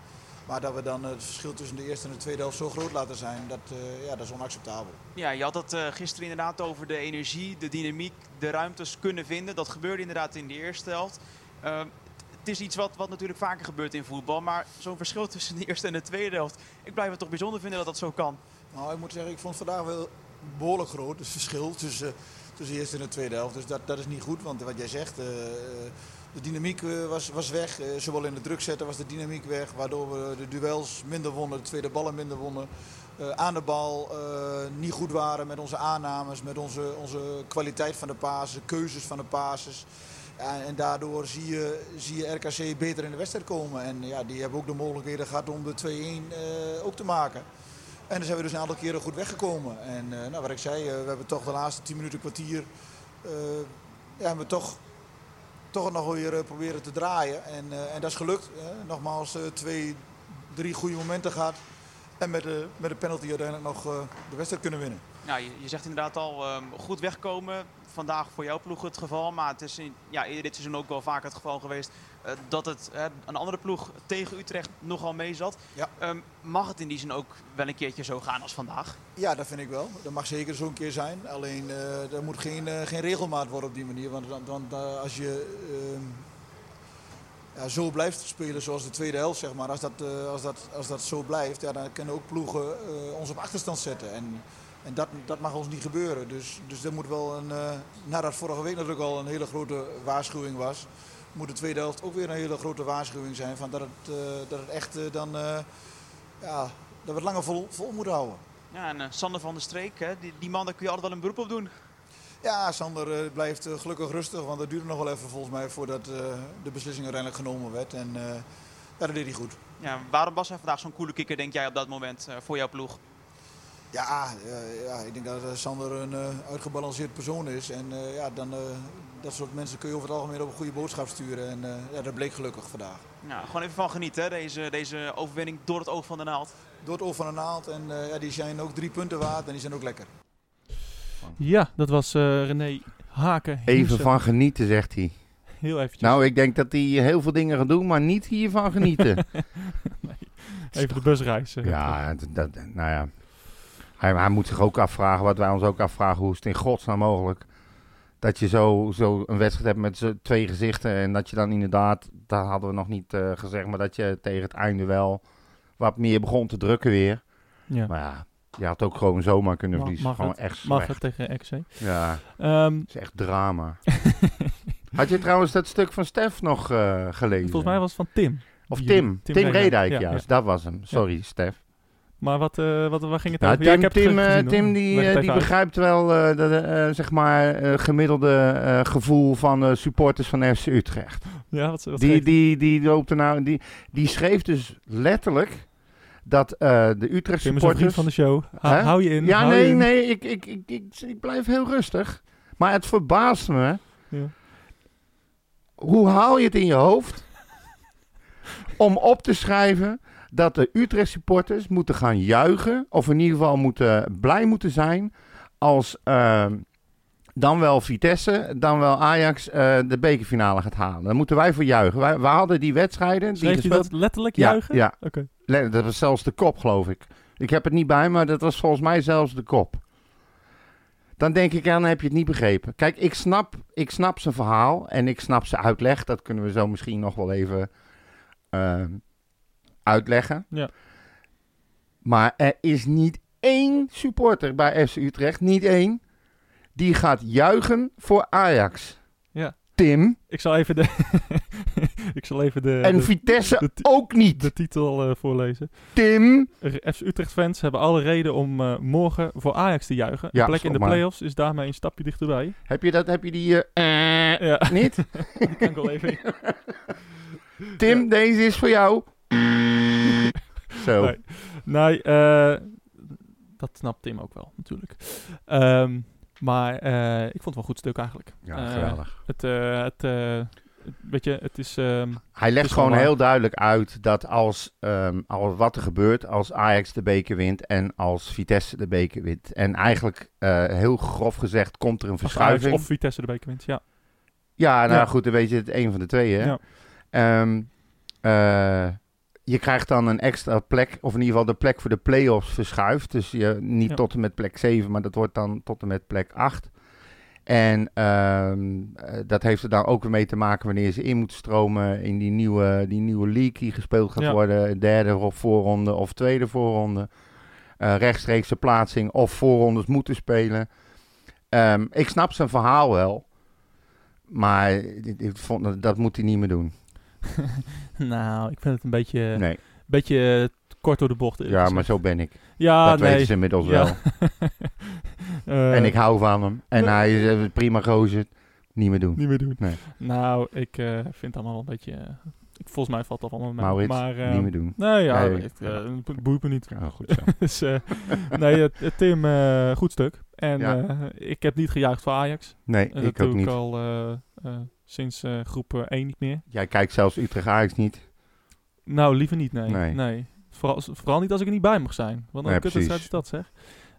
Maar dat we dan het verschil tussen de eerste en de tweede helft zo groot laten zijn, dat, eh, ja, dat is onacceptabel. Ja, je had het eh, gisteren inderdaad over de energie, de dynamiek, de ruimtes kunnen vinden. Dat gebeurde inderdaad in de eerste helft. Eh, het is iets wat, wat natuurlijk vaker gebeurt in voetbal, maar zo'n verschil tussen de eerste en de tweede helft. Ik blijf het toch bijzonder vinden dat dat zo kan. Nou, ik moet zeggen, ik vond vandaag wel behoorlijk groot het verschil tussen, tussen de eerste en de tweede helft. Dus dat, dat is niet goed, want wat jij zegt, eh, de dynamiek eh, was, was weg. Eh, zowel in de druk zetten was de dynamiek weg, waardoor we de duels minder wonnen, de tweede ballen minder wonnen. Eh, aan de bal eh, niet goed waren met onze aannames, met onze, onze kwaliteit van de pasen, keuzes van de pases. Ja, en daardoor zie je, zie je RKC beter in de wedstrijd komen. En ja, die hebben ook de mogelijkheden gehad om de 2-1 eh, ook te maken. En dan zijn we dus een aantal keren goed weggekomen. En eh, nou, wat ik zei, eh, we hebben toch de laatste 10 minuten, kwartier, eh ja, hebben we toch, toch nog weer proberen te draaien. En, en dat is gelukt. Nogmaals, twee, drie goede momenten gehad. En met de, met de penalty uiteindelijk nog de wedstrijd kunnen winnen. Nou, je, je zegt inderdaad al ehm, goed wegkomen. Vandaag voor jouw ploeg het geval, maar het is in, ja, dit seizoen ook wel vaak het geval geweest eh, dat het een andere ploeg tegen Utrecht nogal mee zat. Ja. Ehm, mag het in die zin ook wel een keertje zo gaan als vandaag? Ja, dat vind ik wel. Dat mag zeker zo'n keer zijn. Alleen eh er moet geen, eh, geen regelmaat worden op die manier. Want, want, als je ehm, ja, zo blijft spelen zoals de tweede helft, zeg maar, als dat, als dat, als dat zo blijft, ja, dan kunnen ook ploegen ons op achterstand zetten. En, en dat, dat mag ons niet gebeuren. Dus, dus dat moet wel een, eh, nadat vorige week natuurlijk al een hele grote waarschuwing was, moet de tweede helft ook weer een hele grote waarschuwing zijn. Van dat, het, eh, dat het echt eh, dan, ja, dat we het langer vol, vol moeten houden. Ja, en Sander van der Streek, hè, die, die man, daar kun je altijd wel een beroep op doen. Ja, Sander blijft gelukkig rustig, want het duurde nog wel even volgens mij voordat de beslissing uiteindelijk genomen werd. En ja, dat deed hij goed. Ja, waarom was hij vandaag zo'n coole kikker, denk jij, op dat moment voor jouw ploeg? Ja, ja, ik denk dat eh, Sander een eh, uitgebalanceerd persoon is. En eh, ja, dan, eh, dat soort mensen kun je over het algemeen op een goede boodschap sturen. En eh, ja, dat bleek gelukkig vandaag. Nou, gewoon even van genieten, hè, deze, deze overwinning door het oog van de naald. Door het oog van de naald. En eh, ja, die zijn ook drie punten waard en die zijn ook lekker. Ja, dat was eh, René Haken. Even van genieten, zegt hij. Heel eventjes. Nou, ik denk dat hij heel veel dingen gaat doen, maar niet hiervan genieten. Even de busreis. ja, dat, dat- nou ja. Hij, hij moet zich ook afvragen, wat wij ons ook afvragen, hoe is het in godsnaam mogelijk dat je zo, zo een wedstrijd hebt met twee gezichten en dat je dan inderdaad, dat hadden we nog niet eh, gezegd, maar dat je tegen het einde wel wat meer begon te drukken weer. Ja. Maar ja, je had ook gewoon zomaar kunnen Mag- verliezen. mag gewoon het? echt Mag slecht. het tegen XC. Ja, Ehm, het is echt drama. Had je trouwens dat stuk van Stef nog eh, gelezen? volgens mij was het van Tim. Of Die- Tim. Tim, Redijk, ja, juist. ja. Dat was hem. Sorry, Stef. Maar wat, eh, wat, waar ging het Nou, over? Tim, ja, ik heb Tim, eh, gezien. Tim die, eh, die begrijpt wel eh, zeg maar, gemiddelde gevoel van de supporters van FC Utrecht. Ja, wat, wat Die, die, die, loopt er nou, die, die schreef dus letterlijk dat de Utrecht supporters... van de show. Ha- hou je in. Ja, hou nee, in. nee, ik, ik, ik, ik, ik blijf heel rustig. Maar het verbaast me. Ja. Hoe haal je het in je hoofd om op te schrijven dat de Utrecht supporters moeten gaan juichen, of in ieder geval moeten, blij moeten zijn, als ehm, dan wel Vitesse, dan wel Ajax eh, de bekerfinale gaat halen. Dan moeten wij voor juichen. Wij, wij hadden die wedstrijden die je dat letterlijk juichen? ja. Le- Dat was zelfs de kop, geloof ik. Ik heb het niet bij, maar dat was volgens mij zelfs de kop. Dan denk ik, ja, dan heb je het niet begrepen. Kijk, ik snap, ik snap zijn verhaal en ik snap zijn uitleg. Dat kunnen we zo misschien nog wel even ehm, uitleggen. Ja. Maar er is niet één supporter bij FC Utrecht, niet één, die gaat juichen voor Ajax. Ja. Tim Ik zal even de... ik zal even de... en de, Vitesse de ook niet. de titel eh, voorlezen. Tim FC Utrecht-fans hebben alle reden om eh, morgen voor Ajax te juichen. Ja, een plek in de play-offs is daarmee een stapje dichterbij. Heb je dat? Heb je die? eh, Ja, niet? die kan ik wel even... Tim, deze is voor jou. Zo. Nee. Nee, eh, dat snapt Tim ook wel, natuurlijk. Ehm, maar eh, ik vond het wel een goed stuk eigenlijk. Ja, Eh, geweldig. Het, het, weet je, het is... ehm, Hij legt is gewoon heel duidelijk uit dat als, ehm, als wat er gebeurt als Ajax de beker wint en als Vitesse de beker wint. En eigenlijk, heel grof gezegd, komt er een verschuiving. of Vitesse de beker wint, ja. Ja, nou Ja. goed, dan weet je het een van de twee, hè? Ja. Je krijgt dan een extra plek, of in ieder geval de plek voor de play-offs verschuift. Dus je, niet Ja. tot en met plek 7, maar dat wordt dan tot en met plek 8. En ehm, eh, dat heeft er dan ook weer mee te maken wanneer ze in moeten stromen in die nieuwe, die nieuwe league die gespeeld gaat Ja. worden. Derde of voorronde of tweede voorronde. Eh rechtstreekse plaatsing of voorrondes moeten spelen. Ehm, ik snap zijn verhaal wel. Maar vond, dat moet hij niet meer doen. nou, ik vind het een beetje, Nee. beetje eh, kort door de bocht. Ja, maar zo ben ik. Ja, dat nee. weten ze inmiddels Ja. wel. Eh, En ik hou van hem. En Nee. hij is eh, prima gozer. Niet meer doen. Niet meer doen. Nee. Nou, ik vind het allemaal wel een beetje... ik, volgens mij valt dat allemaal mee. Maurits, maar, niet meer doen. Nee, ja, Nee. het boeit me niet. Ja, goed zo. dus, nee, Tim, goed stuk. En Ja. ik heb niet gejuicht voor Ajax. Nee, dat ik doe ook ik niet. al eh, eh, sinds eh, groep eh, 1 niet meer. Jij kijkt zelfs Utrecht Ajax niet. Nou, liever niet, nee. Nee. nee. Vooral, vooral niet als ik er niet bij mag zijn. Want dan Nee, is dat, zeg.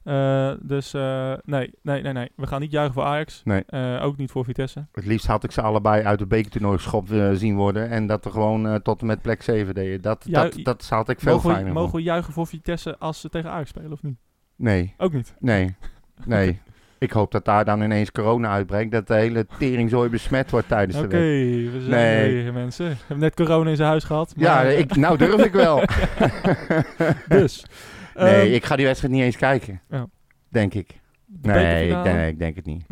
Eh, dus eh, nee, nee, nee, nee. We gaan niet juichen voor Ajax. Nee. Eh, ook niet voor Vitesse. Het liefst had ik ze allebei uit het bekertoernooi geschopt zien worden. En dat we gewoon eh, tot en met plek 7 deden. Dat, Ja, dat, dat had ik veel Mogen we, fijner mogen we juichen voor Vitesse als ze tegen Ajax spelen of niet? Nee, Ook niet. nee, nee. Ik hoop dat daar dan ineens corona uitbreekt. Dat de hele teringzooi besmet wordt tijdens Oké, de week. we zijn Nee. mensen. We hebben net corona in zijn huis gehad. Ja, maar, eh, ik, nou durf ik wel. dus. nee, Ehm, ik ga die wedstrijd niet eens kijken. Ja. Denk ik. de Nee ik, nee, ik denk het niet.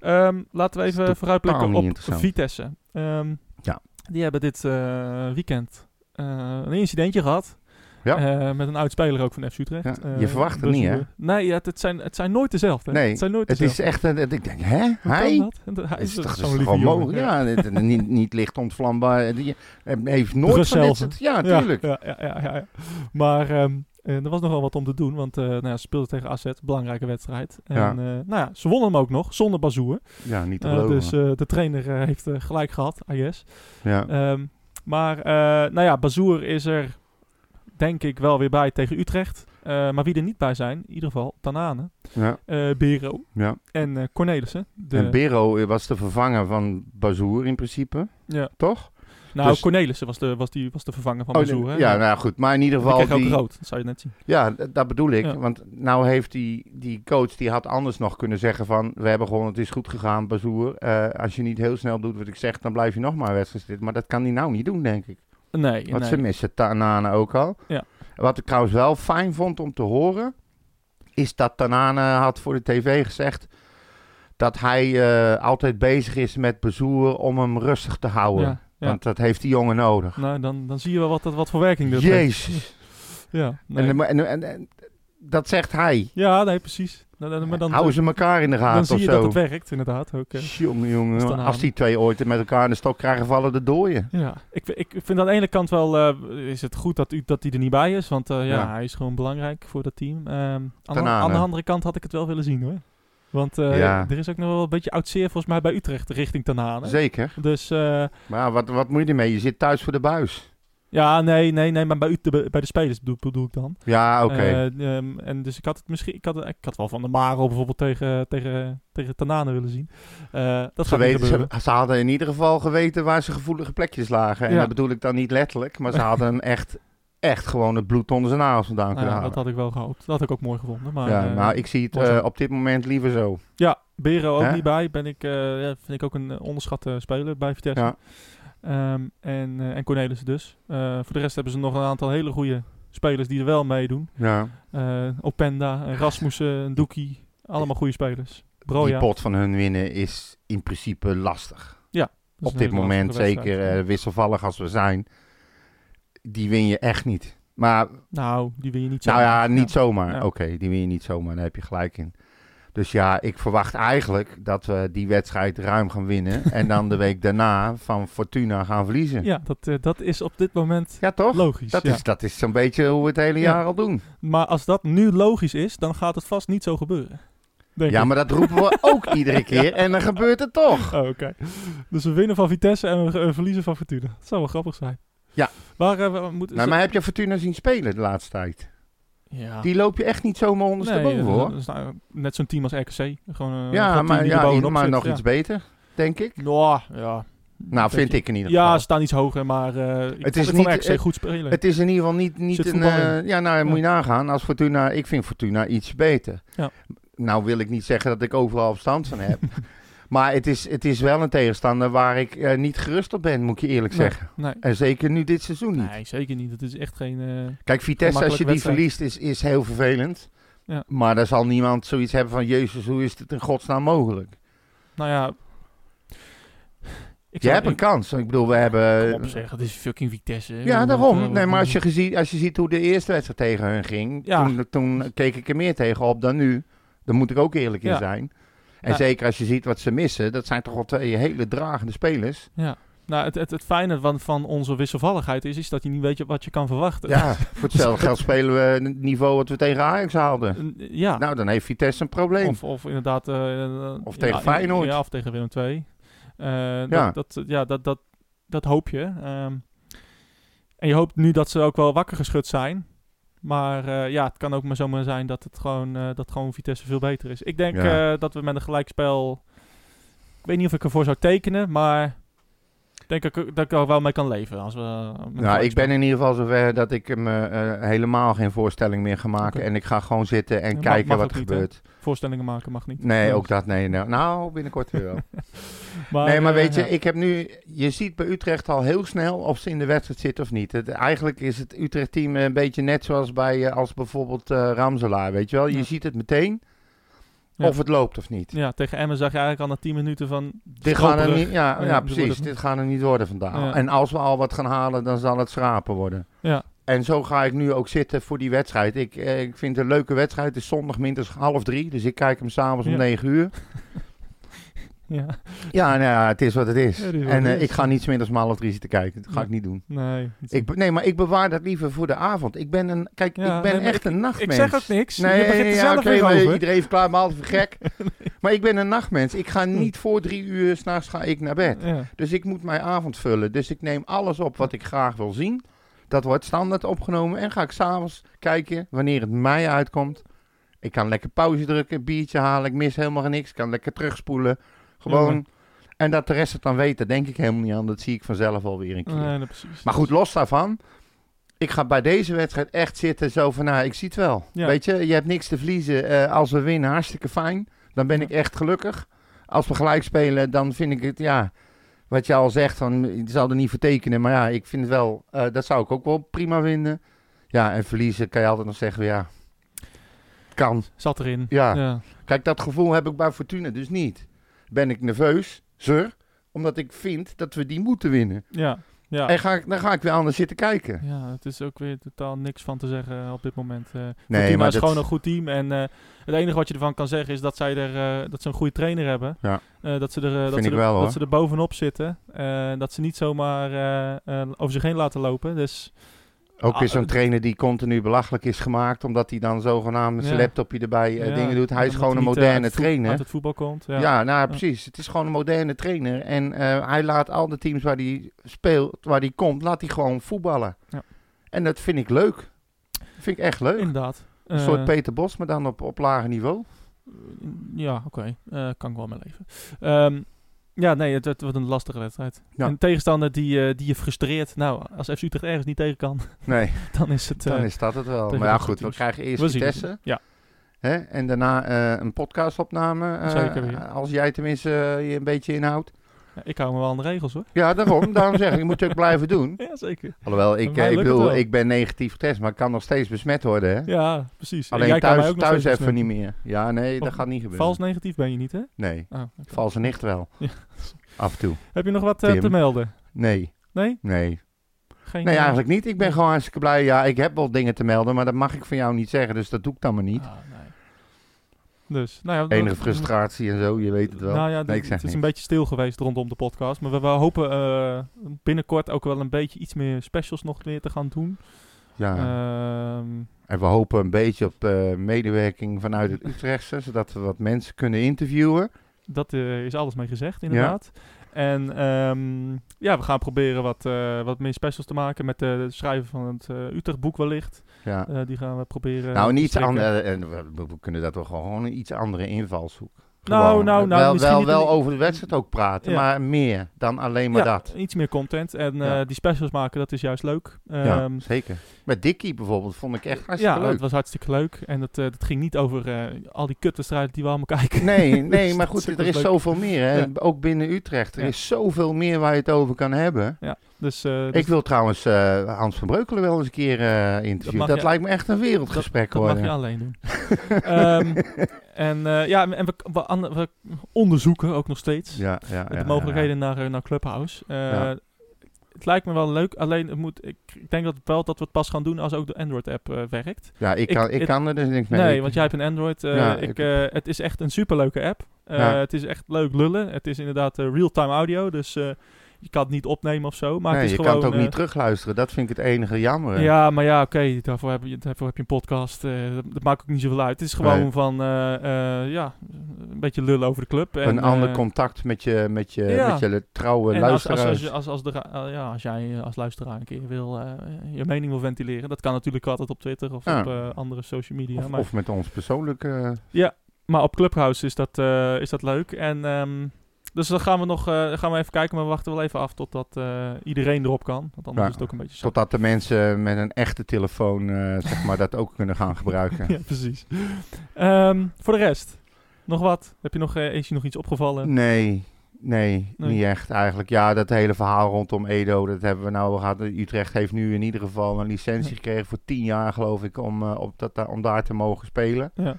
Ehm, laten we even vooruitblikken op. Vitesse. Ehm, Ja. Die hebben dit eh, weekend eh, een incidentje gehad. Ja. Eh, met een oud speler ook van FC Utrecht. Ja, Eh, je verwacht het dus niet, hè? Nee, ja, het, het zijn, het zijn nooit dezelfde. Nee, het zijn nooit Het is echt, een- ik denk, hè? Hij? dat? Hij is, toch, zo'n lieve jongen. Ja, niet, niet licht ontvlambaar. Die eh, heeft nooit van dit soort... Ja, Ja, tuurlijk. Ja, ja, ja. Maar ehm, En er was nogal wat om te doen, want eh nou ja, ze speelden tegen AZ, belangrijke wedstrijd. En Ja. eh, nou ja, ze wonnen hem ook nog, zonder Bazoer. Ja, niet te Eh, geloven. dus eh, de trainer eh, heeft eh, gelijk gehad, I guess. ja. Ehm, maar eh, nou ja, Bazoer is er denk ik wel weer bij tegen Utrecht. Eh, maar wie er niet bij zijn, in ieder geval Tanane, ja, eh Bero ja. en eh, Cornelissen. De, En Bero was de vervanger van Bazoer in principe, ja. toch? Nou, dus- Cornelissen was de, was, die, was de vervanger van Oh, Bazoer. hè? ja, nou goed. Maar in ieder Die geval... ook die- rood, dat zou je net zien. Ja, dat bedoel ik. Ja. Want nou heeft die, die coach, die had anders nog kunnen zeggen van... We hebben gewoon, het is goed gegaan, Bazoer. Als je niet heel snel doet wat ik zeg, dan blijf je nog maar wedstrijd zitten. Maar dat kan hij nou niet doen, denk ik. Nee, Want nee. ze missen Tanane ook al. Ja. Wat ik trouwens wel fijn vond om te horen... is dat Tanane had voor de tv gezegd... dat hij eh, altijd bezig is met Bazoer om hem rustig te houden. Ja, ja. Want dat heeft die jongen nodig. Nou, dan, dan zie je wel wat, dat wat voor werking dit heeft. Jezus. Ja, nee. En, en, en, en dat zegt hij. ja, nee, precies. Nou, dan, maar dan, Houden ze elkaar in de gaten dan zie je zo. dat het werkt, inderdaad. Ook, eh. Jongen, jongen. Als die twee ooit met elkaar in de stok krijgen, vallen de dooien. Ja, ik, ik vind aan de ene kant wel, eh, is het goed dat, u, dat hij er niet bij is. Want eh, ja, Ja. hij is gewoon belangrijk voor dat team. Ehm, aan, de, Tanane. aan de andere kant had ik het wel willen zien hoor. Want Ja. er is ook nog wel een beetje oud zeer volgens mij bij Utrecht richting Tanane. Zeker. Dus Maar wat, wat moet je ermee? Je zit thuis voor de buis. Ja, nee, nee, nee, maar bij, Ut- bij de spelers bedoel, bedoel ik dan. Ja, oké. Eh, ehm, en dus ik had het misschien, ik had, ik had wel van de Maro bijvoorbeeld tegen, tegen, tegen Tanane willen zien. Eh, dat ze, weten, ze, ze hadden in ieder geval geweten waar ze gevoelige plekjes lagen. En Ja. dat bedoel ik dan niet letterlijk, maar ze hadden hem echt, echt gewoon het bloed onder zijn nagels vandaan Nou kunnen ja, dat halen. had ik wel gehoopt. Dat had ik ook mooi gevonden. Maar, ja, eh, nou, ik zie het op dit moment liever zo. Ja, Bero ook niet bij. Ben ik, ja, vind ik ook een onderschatte speler bij Vitesse. Ja. Ehm, en, eh en Cornelissen dus. Eh, voor de rest hebben ze nog een aantal hele goede spelers die er wel meedoen. Ja. Eh, Openda, en Rasmussen, en Doekie. Allemaal goede spelers. Broja. Die pot van hun winnen is in principe lastig. Is op dit moment, zeker wisselvallig als we zijn, die win je echt niet. Maar, Nou, die wil je niet zo. nou ja, niet zomaar. Ja. Oké, die win je niet zomaar, daar heb je gelijk in. Dus ja, ik verwacht eigenlijk dat we die wedstrijd ruim gaan winnen. en dan de week daarna van Fortuna gaan verliezen. Ja, dat, eh, dat is op dit moment Ja, toch? logisch. Dat ja. is, dat is zo'n beetje hoe we het hele Ja. jaar al doen. Maar als dat nu logisch is, dan gaat het vast niet zo gebeuren. Denk Ja, ik. maar dat roepen we ook iedere keer en dan gebeurt het toch. Oh, oké. Dus we winnen van Vitesse en we eh, verliezen van Fortuna. Dat zou wel grappig zijn. Ja. Waar eh, we moeten... Nou, maar heb je Fortuna zien spelen de laatste tijd? Ja. Die loop je echt niet zomaar ondersteboven Nee, hoor. is nou net zo'n team als RKC. Gewoon, eh, Ja, team maar, ja, maar zit, nog ja. iets beter, denk ik. Nou, ja. Nou, vind ik in ieder Ja, geval. ze staan iets hoger, maar eh ik Het is vond niet- RKC het- goed spelen. Het is in ieder geval niet, niet een... eh, ja, nou, Ja. moet je nagaan. Als Fortuna... Ik vind Fortuna iets beter. Ja. Nou wil ik niet zeggen dat ik overal verstand van heb. maar het is, het is wel een tegenstander waar ik eh, niet gerust op ben, moet ik je eerlijk Nee, zeggen. Nee. En zeker nu dit seizoen niet. nee, zeker niet. Het is echt geen... eh, Kijk, Vitesse, als je die verliest, is, is heel vervelend. Ja. Maar daar zal niemand zoiets hebben van... Jezus, hoe is dit in godsnaam mogelijk? nou ja... Ik Je hebt een kans. Ik bedoel, we hebben... Kom op zeg, het is fucking Vitesse. Ja, daarom. Nee, maar als je, gezien, als je ziet hoe de eerste wedstrijd tegen hun ging, Ja. toen, toen keek ik er meer tegen op dan nu. Daar moet ik ook eerlijk in Ja. zijn. En Ja. zeker als je ziet wat ze missen, dat zijn toch wel twee hele dragende spelers. Ja. Nou, het, het, het fijne van, van onze wisselvalligheid is, is dat je niet weet wat je kan verwachten. Ja, voor hetzelfde geld spelen we het niveau wat we tegen Ajax haalden. Ja. Nou, dan heeft Vitesse een probleem. Of, of inderdaad... eh, Of tegen ja, Feyenoord. Ja, of tegen Willem II. Eh, Ja. dat, dat, ja, dat, dat, dat hoop je. Ehm, en je hoopt nu dat ze ook wel wakker geschud zijn. Maar eh, ja, het kan ook maar zomaar zijn dat het gewoon, eh, dat gewoon Vitesse veel beter is. Ik denk Ja. eh, dat we met een gelijkspel... Ik weet niet of ik ervoor zou tekenen, maar... Ik denk dat ik, dat ik er wel mee kan leven. Als we, een Nou, ik ben in ieder geval zover dat ik hem eh, eh, helemaal geen voorstelling meer ga maken. En ik ga gewoon zitten en mag- kijken mag wat er niet, gebeurt. Voorstellingen maken mag niet. Nee, ook dat. Nee, nou, nou binnenkort weer wel. Maar, nee, maar eh, weet je, ja. ik heb nu... Je ziet bij Utrecht al heel snel of ze in de wedstrijd zitten of niet. Het, eigenlijk is het Utrecht-team een beetje net zoals bij eh, als bijvoorbeeld eh Ramselaar, weet je wel. Je Ja. ziet het meteen Ja. of het loopt of niet. Ja, tegen Emmen zag je eigenlijk al na 10 minuten van... Dit gaan er niet, ja, Ja, precies. Dit gaan er niet worden vandaag. En als we al wat gaan halen, dan zal het schrapen worden. Ja, En zo ga ik nu ook zitten voor die wedstrijd. Ik, eh, ik vind het een leuke wedstrijd. Het is zondag minstens half drie. Dus ik kijk hem s'avonds om negen uur. Ja, Ja, nou ja, het is wat het is. Ja, en eh, is. ik ga niet 's middags om half drie zitten kijken. Dat ga ik niet doen. nee. Ik, nee, maar ik bewaar dat liever voor de avond. Ik ben een, kijk, Ja, ik ben nee, maar echt een ik nachtmens. zeg ook niks. Nee, je begint er zelf weer maar over. iedereen verklaart me altijd voor gek. Maar ik ben een nachtmens. Ik ga niet voor drie uur s'nachts ga ik naar bed. Dus ik moet mijn avond vullen. Dus ik neem alles op wat ik graag wil zien. Dat wordt standaard opgenomen. En ga ik s'avonds kijken wanneer het mij uitkomt. Ik kan lekker pauze drukken, een biertje halen. Ik mis helemaal niks. Ik kan lekker terugspoelen. Gewoon. Ja. En dat de rest het dan weet, daar denk ik helemaal niet aan. Dat zie ik vanzelf alweer een keer. Nee, nee, precies. Maar goed, los daarvan. Ik ga bij deze wedstrijd echt zitten zo van, nou, ik zie het wel. Ja. Weet je, je hebt niks te verliezen. Eh, als we winnen, hartstikke fijn. Dan ben ik echt gelukkig. Als we gelijk spelen, dan vind ik het, ja, wat je al zegt, van, je zal er niet voor tekenen. Maar ja, ik vind het wel, eh, dat zou ik ook wel prima vinden. Ja, en verliezen kan je altijd nog zeggen, ja, kan. Zat erin. Ja. ja. Kijk, dat gevoel heb ik bij Fortuna dus niet. Ben ik nerveus, zeur, omdat ik vind dat we die moeten winnen. Ja. Ja. En ga ik, dan ga ik weer anders zitten kijken. ja, het is ook weer totaal niks van te zeggen op dit moment. eh Nee, Fortuna maar is dat- gewoon een goed team. En eh, het enige wat je ervan kan zeggen is dat, zij er, eh, dat ze een goede trainer hebben. Ja. Eh, dat, ze er, eh, dat, ze er, wel, dat ze er bovenop zitten. Eh, dat ze niet zomaar eh, eh, over zich heen laten lopen. Dus Ook weer Ah, zo'n het- trainer die continu belachelijk is gemaakt, omdat hij dan zogenaamd met zijn Ja. laptopje erbij eh, ja, dingen doet. Hij is gewoon een eh, moderne trainer. Uit het voetbal komt. Ja. Ja, nou precies. Het is gewoon een moderne trainer. En eh, hij laat al de teams waar hij speelt, waar hij komt, laat hij gewoon voetballen. Ja. En dat vind ik leuk. Dat vind ik echt leuk. Inderdaad. Een Eh, soort Peter Bos, maar dan op, op lager niveau. Ja, oké. Eh, kan ik wel mee leven. Ehm, ja, nee, het, het wordt een lastige wedstrijd. Ja. Een tegenstander die, eh, die je frustreert. Nou, als FC Utrecht ergens niet tegen kan, Nee, dan is het... dan eh, is dat het wel. Maar ja, goed, we krijgen eerst we. Vitesse. Ja, Hè? En daarna eh, een podcastopname. Zeker weer. Als jij tenminste je een beetje inhoudt. Ja, ik hou me wel aan de regels hoor. Ja, daarom. daarom zeg ik, je moet het ook blijven doen. Ja, zeker. Alhoewel, ik, eh, ik, bedoel, ik ben negatief getest, maar ik kan nog steeds besmet worden. Hè? Ja, precies. En Alleen jij kan mij thuis, ook nog thuis steeds even besmetten. niet meer. Ja, nee, dat Of gaat niet gebeuren. Vals negatief ben je niet, hè? Nee, Oh, oké. valse nicht wel. Ja. Af en toe. Heb je nog wat eh, Tim. te melden? Nee, Nee? nee. Geen, Nee, eh, eigenlijk niet. Ik ben gewoon hartstikke blij. Ja, ik heb wel dingen te melden, maar dat mag ik van jou niet zeggen, dus dat doe ik dan maar niet. ah. Dus, nou ja. Enige frustratie en zo, je weet het wel. Nou ja, nee, ik zeg het is een beetje stil geweest rondom de podcast. Maar we, we hopen eh, binnenkort ook wel een beetje iets meer specials nog weer te gaan doen. Ja. Ehm, En we hopen een beetje op eh, medewerking vanuit het Utrechtse, zodat we wat mensen kunnen interviewen. dat eh, is alles mee gezegd, inderdaad. En ehm, ja, we gaan proberen wat, wat meer specials te maken met het schrijven van het Utrecht-boek wellicht. Ja. Eh, die gaan we proberen. nou, strikken. andere, en we, we- kunnen dat wel gewoon een iets andere invalshoek. Nou, Gewoon. nou, nou, wel, wel, niet wel over de wedstrijd ook praten, Ja. maar meer dan alleen maar ja, dat. iets meer content. En Ja. eh, die specials maken, dat is juist leuk. ja, Ehm, zeker. Met Dickie bijvoorbeeld vond ik echt hartstikke ja, leuk. het was hartstikke leuk. En dat, eh, dat ging niet over eh, al die kutwedstrijden die we allemaal kijken. Nee, nee, Dus maar dat goed, er is leuk. zoveel meer. Hè? Ja. Ook binnen Utrecht. Er Ja. is zoveel meer waar je het over kan hebben. Dus, eh, dus Ik wil trouwens eh, Hans van Breukelen wel eens een keer eh interviewen. mag Dat, je- lijkt me echt een wereldgesprek dat mag worden. je alleen doen. Ehm, en ja, en we, we, an- we onderzoeken ook nog steeds Ja, ja, de ja, mogelijkheden Naar, naar Clubhouse. Het lijkt me wel leuk, alleen het moet, ik, ik denk dat wel dat we het pas gaan doen als ook de Android-app werkt. Ja, ik Ik- kan, ik het- kan er dus niks mee. Nee, want jij hebt een Android. Ja, ik, het is echt een superleuke app. Ja. Het is echt leuk lullen. Het is inderdaad real-time audio, dus je kan het niet opnemen of zo. Maar nee, het is je gewoon, kan het ook eh, niet terugluisteren. Dat vind ik het enige jammer. Ja, maar ja, oké, daarvoor, heb je, daarvoor heb je een podcast. eh, dat, dat maakt ook niet zoveel uit. Het is gewoon Nee. van, eh, eh, ja, een beetje lullen over de club. En, een ander eh, contact met je, met je, ja. met je trouwe en als, luisteraars. als, als, als, de, eh, ja, als jij eh, als luisteraar een keer wil, eh, je mening wil ventileren, dat kan natuurlijk altijd op Twitter of Ja. op eh, andere social media. of, maar, of met ons persoonlijk. eh, maar op Clubhouse is dat, eh, is dat leuk. En, ehm, dus dan gaan we nog eh, gaan we even kijken, maar we wachten wel even af totdat eh, iedereen erop kan. Want anders Ja, is het ook een beetje zo. Totdat de mensen met een echte telefoon eh, zeg maar, dat ook kunnen gaan gebruiken. Ja, precies. Ehm, voor de rest, nog wat? Heb je nog, is je nog iets opgevallen? Nee, nee, Nee. niet echt eigenlijk. Ja, dat hele verhaal rondom Edo, dat hebben we nou gehad. Utrecht heeft nu in ieder geval een licentie gekregen voor tien jaar, geloof ik, om, op dat, om daar te mogen spelen. Ja.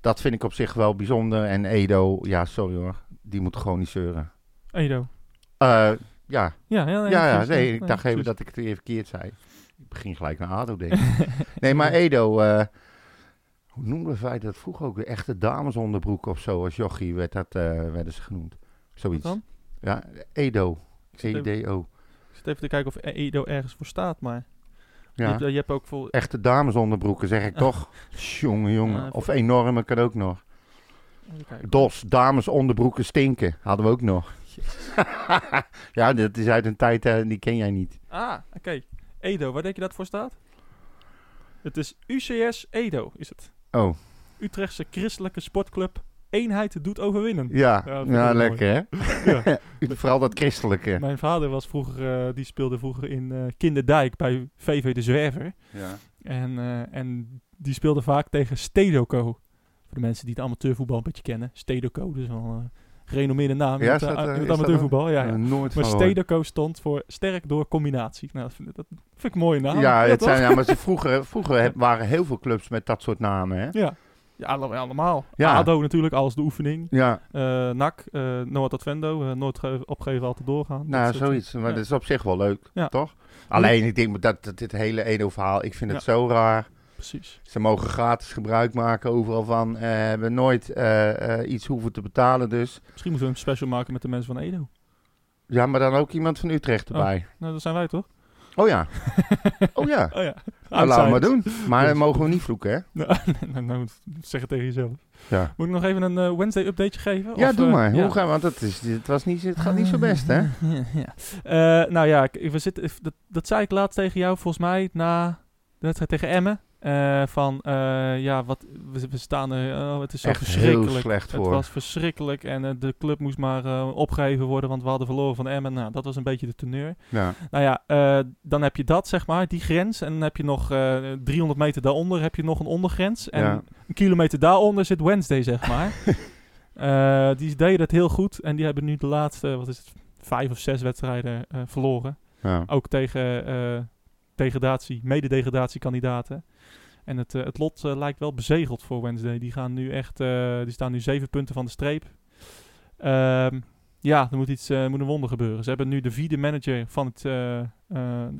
Dat vind ik op zich wel bijzonder. En Edo, ja, sorry hoor, die moet gewoon niet zeuren. Edo. Eh, ja, Ja, ja, nee, ja, ja, nee, ik dacht even dat ik het weer verkeerd zei. Ik begin gelijk naar ADO denken. nee, maar Edo, eh, hoe noemden wij dat vroeger ook? weer? Echte damesonderbroek of zo, als jochie werd dat, eh, werden ze genoemd. Zoiets. dan? Ja, Edo. even- EDO. Ik zit even te kijken of Edo ergens voor staat, maar je, Ja. hebt, je hebt ook voor... Echte damesonderbroeken, zeg ik toch. Jongen, jongen. Of enorme kan ook nog. DOS, damesonderbroeken stinken. Hadden we ook nog. ja, dat is uit een tijd, eh, die ken jij niet. Ah, oké. Edo, waar denk je dat voor staat? Het is UCS Edo, is het. Oh, Utrechtse Christelijke Sportclub. Eenheid doet overwinnen. ja. Ja, lekker hè. Ja. Vooral dat christelijke. Mijn vader was vroeger, eh, die speelde vroeger in eh, Kinderdijk bij VV de Zwerver. Ja. En, eh, en die speelde vaak tegen Stedoco. Voor de mensen die het amateurvoetbal een beetje kennen. Stedoco, dus wel een gerenommeerde naam Ja, in is het, dat, eh, eh, in is het amateurvoetbal. Ja, ja. Eh, nooit Maar. Stedoco stond voor sterk door combinatie. Nou, dat vind, dat vind ik een mooie naam. Ja, het zijn, ja maar ze vroeger, vroeger heb- waren heel veel clubs met dat soort namen hè. Ja, ja alle- allemaal. Ja. ADO natuurlijk, alles de oefening. Ja, Eh NAC, eh Noord Advendo, eh, nooit ge- opgeven, altijd doorgaan. nou zoiets. Maar ja. dat is op zich wel leuk, Ja. toch? Alleen ik denk dat, dat dit hele Edo-verhaal, ik vind het zo raar. Precies. Ze mogen gratis gebruik maken overal van. eh, hebben nooit eh, eh, iets hoeven te betalen dus. Misschien moeten we een special maken met de mensen van Edo. Ja, maar dan ook iemand van Utrecht erbij. Nou, dat zijn wij toch? Oh, ja. Oh ja. Oh ja. Nou, laten we maar doen. Maar dan mogen we niet vloeken, hè? Nou, nou, nou, zeg het tegen jezelf. Ja. Moet ik nog even een Wednesday updateje geven? Ja, Of, doe maar. Hoe gaan we? Want het, is, het, was niet, het gaat niet zo best, hè? Ja, ja. Nou ja, ik- we zitten, dat, dat zei ik laatst tegen jou, volgens mij, na de wedstrijd tegen Emmen. Eh, van, eh, ja, wat, we, we staan er, oh, het is zo Echt heel verschrikkelijk. Het was verschrikkelijk en eh, de club moest maar eh, opgeheven worden, want we hadden verloren van Emmen. Nou, dat was een beetje de teneur. Ja. Nou ja, dan heb je dat, zeg maar, die grens. En dan heb je nog eh 300 meter daaronder heb je nog een ondergrens. En Ja. een kilometer daaronder zit Wednesday, zeg maar. Die deden het heel goed. En die hebben nu de laatste, wat is het, vijf of zes wedstrijden verloren. Ja. Ook tegen degradatie, mede-degradatiekandidaten. En het, eh, het lot eh, lijkt wel bezegeld voor Wednesday. Die, gaan nu echt, eh, die staan nu zeven punten van de streep. Ehm, ja, er moet, iets, moet een wonder gebeuren. Ze hebben nu de vierde manager van het,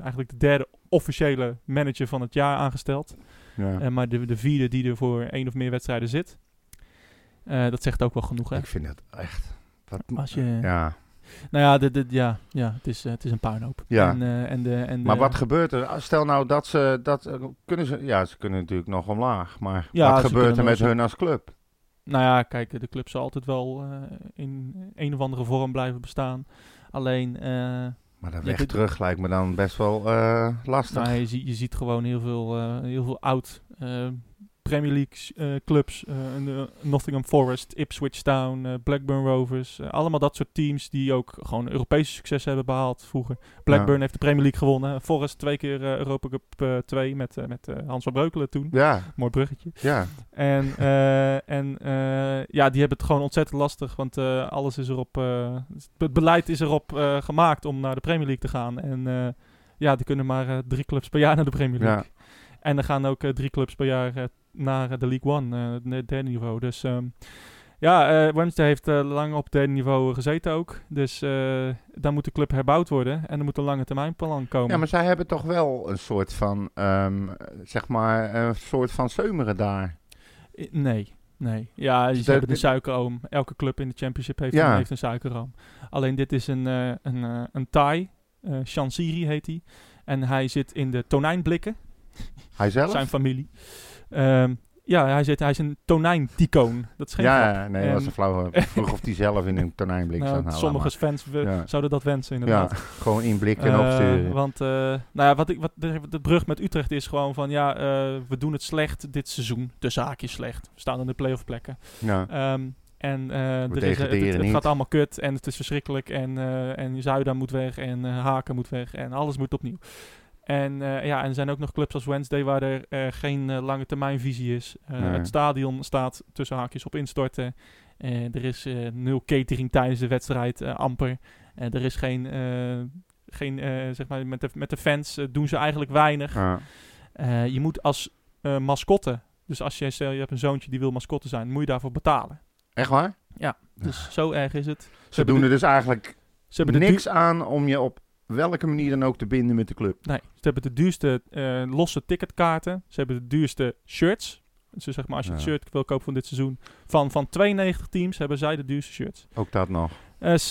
eigenlijk de derde officiële manager van het jaar aangesteld. Ja. Maar de, de vierde die er voor één of meer wedstrijden zit. Dat zegt ook wel genoeg, hè? Ik vind het echt... Wat, Als je, ja. Nou ja, de, de, ja, ja het, is, eh, het is een puinhoop. Ja. En, eh, en de, en Maar de- wat gebeurt er? Stel nou dat ze... Dat, eh, kunnen ze ja, ze kunnen natuurlijk nog omlaag. Maar Ja, wat gebeurt er met hun als club? Nou ja, kijk, de club zal altijd wel in een of andere vorm blijven bestaan. Alleen, Maar dat Ja, weg dit- terug lijkt me dan best wel lastig. nou, je, ziet, je ziet gewoon heel veel, heel veel oud Premier League eh, clubs. eh, Nottingham Forest, Ipswich Town, eh, Blackburn Rovers. allemaal dat soort teams die ook gewoon Europese succes hebben behaald vroeger. Blackburn heeft de Premier League gewonnen. Forest twee keer Europa Cup 2 met, met Hans van Breukelen toen. Ja, Mooi bruggetje. ja. En, en ja, die hebben het gewoon ontzettend lastig. Want alles is erop. het beleid is erop gemaakt om naar de Premier League te gaan. En ja, die kunnen maar drie clubs per jaar naar de Premier League. En er gaan ook drie clubs per jaar naar eh, de League One, eh, het derde niveau. Dus ehm, ja, eh Wednesday heeft lang op derde niveau gezeten ook. Dus daar moet de club herbouwd worden. En er moet een lange termijn plan komen. ja, maar zij hebben toch wel een soort van, ehm, zeg maar, een soort van zeumeren daar. Nee, nee. Ja, ze hebben een suikeroom. Elke club in de championship heeft, Ja. een, heeft een suikeroom. Alleen dit is een, eh een, een Thai. Shansiri heet hij. En hij zit in de tonijnblikken. Hij zelf? Zijn familie. Ehm, ja, hij, zit, hij is een tonijnticoon. Dat is geen grap. ja, nee, dat was En- een flauw. Ik vroeg of hij zelf in een tonijnblik Nou, zou halen. sommige fans we- Ja. zouden dat wensen Ja, inderdaad. gewoon inblikken en Eh, opsturen. want, eh, nou ja, wat ik, wat de, de brug met Utrecht is gewoon van, ja, eh, we doen het slecht dit seizoen. De zaak is slecht. We staan in de playoff plekken. Ja. Ehm, en eh, er is, het, het, het niet. gaat allemaal kut en het is verschrikkelijk. En, en Zuida moet weg en Haken moet weg en alles moet opnieuw. En eh, ja, en er zijn ook nog clubs als Wednesday waar er eh, geen eh, lange termijn visie is. Nee. Het stadion staat tussen haakjes op instorten. Er is nul catering tijdens de wedstrijd, amper. Er is geen, geen zeg maar, met de, met de fans doen ze eigenlijk weinig. Ja. Je moet als mascotte, dus als je, stel je hebt een zoontje die wil mascotte zijn, moet je daarvoor betalen. Echt waar? Dus zo erg is het. Ze hebben doen er dus eigenlijk Ze hebben, niks aan om je op welke manier dan ook te binden met de club. nee, ze hebben de duurste eh, losse ticketkaarten. Ze hebben de duurste shirts. Dus zeg maar, als je het Ja. shirt wil kopen van dit seizoen, van, van 92 teams hebben zij de duurste shirts. Ook dat nog. Dus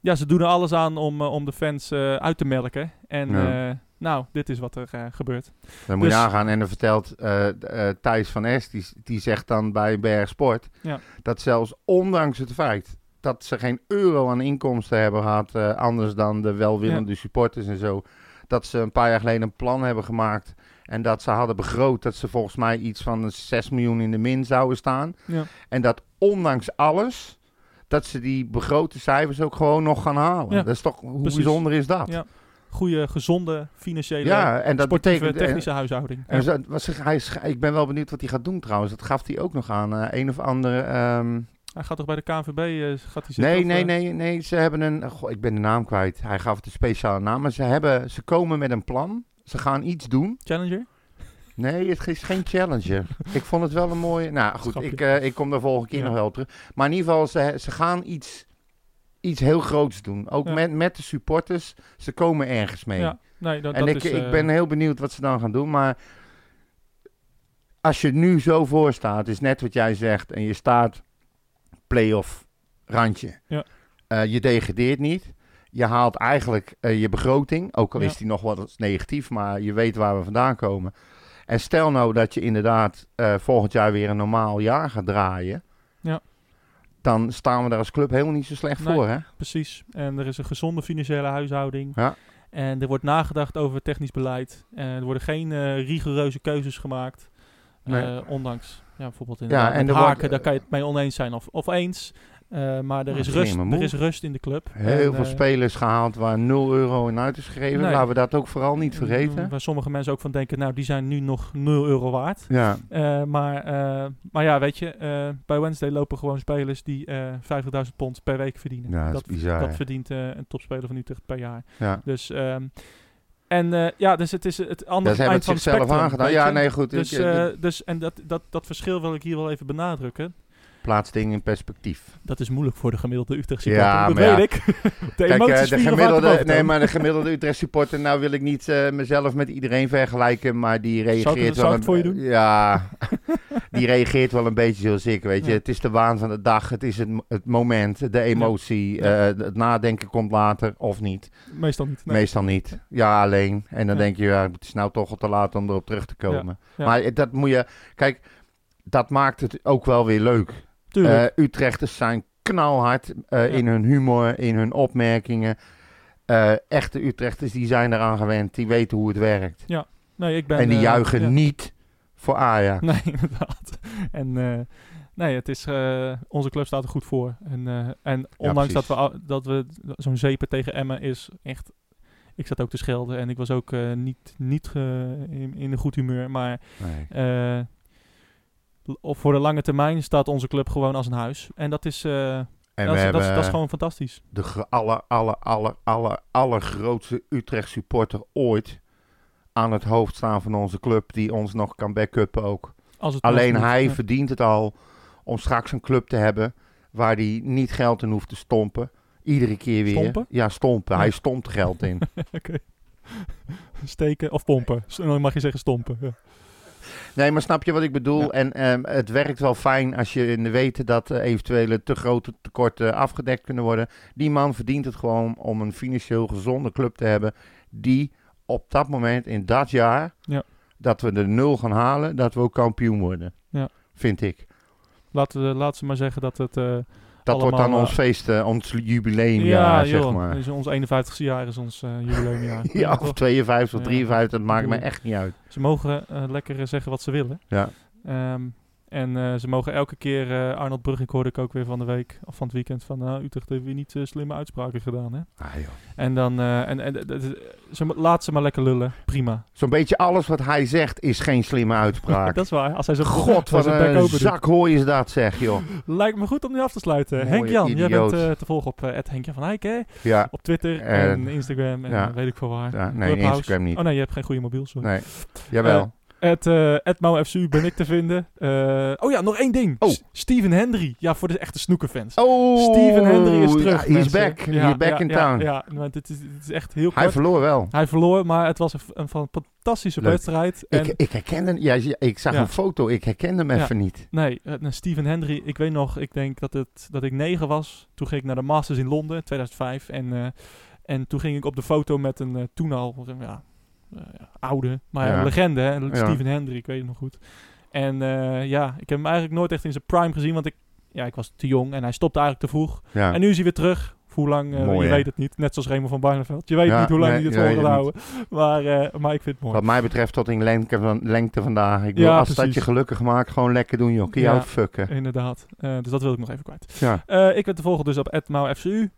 ja, ze doen er alles aan om, eh, om de fans uit te melken. En Ja. nou, dit is wat er gebeurt. Dan moet je Dus- nagaan. En dan vertelt Thijs van Es, die, die zegt dan bij BR Sport, Ja. dat zelfs ondanks het feit dat ze geen euro aan inkomsten hebben gehad, eh, anders dan de welwillende supporters en zo, dat ze een paar jaar geleden een plan hebben gemaakt en dat ze hadden begroot dat ze volgens mij iets van 6 miljoen in de min zouden staan. Ja. En dat ondanks alles, dat ze die begrote cijfers ook gewoon nog gaan halen. Ja, Dat is toch, hoe precies. bijzonder is dat? Ja. Goede, gezonde, financiële, Ja, en dat sportieve, betekent... en- technische huishouding. en Ja. was, hij, ik ben wel benieuwd wat hij gaat doen trouwens. Dat gaf hij ook nog aan. eh, een of andere. ehm, Hij gaat toch bij de KNVB eh, gaat hij zitten? nee, of, nee, eh, nee, nee. Ze hebben een. Goh, ik ben de naam kwijt. Hij gaf het een speciale naam. Maar ze, hebben, ze komen met een plan. Ze gaan iets doen. Challenger? Nee, het is geen challenger. ik vond het wel een mooie. Nou goed, ik, eh, ik kom daar volgende keer Ja. nog wel op terug. Maar in ieder geval, ze, ze gaan iets, iets heel groots doen. Ook Ja. met, met de supporters. Ze komen ergens mee. Ja, nee, dat, En dat ik, is... ik ben heel benieuwd wat ze dan gaan doen. Maar als je nu zo voor staat, is net wat jij zegt. En je staat play-off randje. Ja. Eh, je degradeert niet. Je haalt eigenlijk eh, je begroting. Ook al Ja. is die nog wat negatief, maar je weet waar we vandaan komen. En stel nou dat je inderdaad eh, volgend jaar weer een normaal jaar gaat draaien. Ja. Dan staan we daar als club helemaal niet zo slecht Nee. voor, hè? Precies. En er is een gezonde financiële huishouding. Ja. En er wordt nagedacht over technisch beleid. En er worden geen rigoureuze keuzes gemaakt. Nee. Eh, ondanks, ja, bijvoorbeeld in Ja, en de haken, wordt, daar kan je het mee oneens zijn of, of eens. Eh, maar er, Ah, is rust, er is rust in de club. Heel En, veel eh, spelers gehaald waar 0 euro in uit is gegeven. Nee. Laten we dat ook vooral niet vergeten. Waar sommige mensen ook van denken, nou, die zijn nu nog 0 euro waard. Ja, maar, maar ja, weet je, bij Wednesday lopen gewoon spelers die eh 50.000 pond per week verdienen. Ja, dat is bizar, Dat verdient een topspeler van Utrecht per jaar. ja. Dus, ehm, en eh, ja, dus het is het andere eind het van het zichzelf spectrum. aangedaan. weet Ja, nee, goed. Dus, eh, dus en dat, dat, dat verschil wil ik hier wel even benadrukken. Plaats dingen in perspectief. Dat is moeilijk voor de gemiddelde Utrecht Ja, supporter. dat maar ja. weet ik. De Kijk, eh, emoties de gemiddelde, nee, maar de gemiddelde Utrecht supporter, nou wil ik niet eh, mezelf met iedereen vergelijken, maar die Zou ik reageert wel zou een, voor je doen? Ja, die reageert wel een beetje zoals ik, weet je. Ja. Het is de waan van de dag, het is het, het moment, de emotie, eh, het nadenken komt later of niet. Meestal niet. nee. Meestal niet. Ja, alleen. En dan denk je, ja, het is nou toch al te laat om erop terug te komen. Maar dat moet je, kijk, dat maakt het ook wel weer leuk. Eh, Utrechters zijn knalhard eh, Ja. in hun humor, in hun opmerkingen. Eh, echte Utrechters die zijn eraan gewend, die weten hoe het werkt. nee, ik ben, en die juichen ja. niet voor Ajax. Nee, inderdaad. En nee, het is, onze club staat er goed voor. En, en ondanks dat we, dat we zo'n zeepen tegen Emmen is echt... Ik zat ook te schelden en ik was ook niet, niet in, in een goed humeur. Maar Nee. Voor de lange termijn staat onze club gewoon als een huis. En dat is, eh, En dat, is, dat, is, dat is gewoon fantastisch. de aller, aller, aller, aller, allergrootste Utrecht supporter ooit aan het hoofd staan van onze club, die ons nog kan backuppen ook. Als het Alleen moet. hij Ja. verdient het al om straks een club te hebben waar hij niet geld in hoeft te stompen. Iedere keer weer. Stompen? Ja, stompen. Ja. Hij stompt geld in. Oké. Steken of pompen. Dan mag je zeggen stompen. Ja. Nee, maar snap je wat ik bedoel? Ja. En ehm, het werkt wel fijn als je in de weten dat eh, eventuele te grote tekorten afgedekt kunnen worden. Die man verdient het gewoon om een financieel gezonde club te hebben die op dat moment in dat jaar Ja. dat we de nul gaan halen, dat we ook kampioen worden. Ja. Vind ik. Laten, laten ze maar zeggen dat het... eh, Dat wordt dan ons eh, feest, eh, ons jubileumjaar, zeg joh, maar. Dus ons 51ste jaar is ons eh, jubileumjaar. Ja, of 52 of Ja, 53, dat maakt me echt niet uit. Ze mogen lekker zeggen wat ze willen. Ja. Ehm, en eh, ze mogen elke keer, eh, Arnold Brugink hoorde ik ook weer van de week, of van het weekend, van nou, Utrecht heeft weer niet eh, slimme uitspraken gedaan. Hè? Ah, joh. En dan, en, en ze, laat ze maar lekker lullen, prima. Zo'n beetje alles wat hij zegt is geen slimme uitspraak. dat is waar, als hij zo God, wat een zak hooi is dat, zeg, joh. Lijkt me goed om nu af te sluiten. Mooie Henk Jan, jij idioot. bent eh, te volgen op uh, Henk Jan van Eyck, hè? Ja, Op Twitter En- Instagram en ja. weet ik veel waar. ja nee, Clubhouse. Instagram niet. Oh nee, je hebt geen goede mobiel, sorry. Nee, jawel. Het uh, FCU ben ik te vinden. Uh, oh ja, nog één ding. Oh. Steven Hendry. Ja, voor de echte snoekerfans. Oh, Steven Hendry is terug. He's back. Ja, He's back ja, in ja, town. Ja, maar dit, is, dit is echt heel Hij kort. verloor wel. Hij verloor, maar het was een, een, fantastische Leuk. wedstrijd. En, Ik, ik herkende, ja, ik zag een foto, ik herkende hem even niet. Nee, eh, Steven Hendry. Ik weet nog, ik denk dat, het, dat ik negen was. Toen ging ik naar de Masters in Londen, 2005. En, eh, en toen ging ik op de foto met een eh, toen al eh, ja, oude, maar ja, Ja. een legende, hè? Ja. Steven Hendry, ik weet het nog goed. En eh, ja, ik heb hem eigenlijk nooit echt in zijn prime gezien, want ik, ja, ik was te jong en hij stopte eigenlijk te vroeg. Ja. En nu is hij weer terug. Hoe lang, eh, Mooi, je hè? weet het niet. Net zoals Raymond van Barneveld. Je weet Ja, niet hoe lang nee, hij het je gaat het houden. Maar, eh, maar ik vind het mooi. Wat mij betreft tot in lengte, van, lengte vandaag. Ik wil, Ja, als dat je gelukkig maakt, gewoon lekker doen, joh. Kun je Ja. uitfucken. Inderdaad. Eh, dus dat wil ik nog even kwijt. Ja. Ik ben te volgen dus op @maufcu,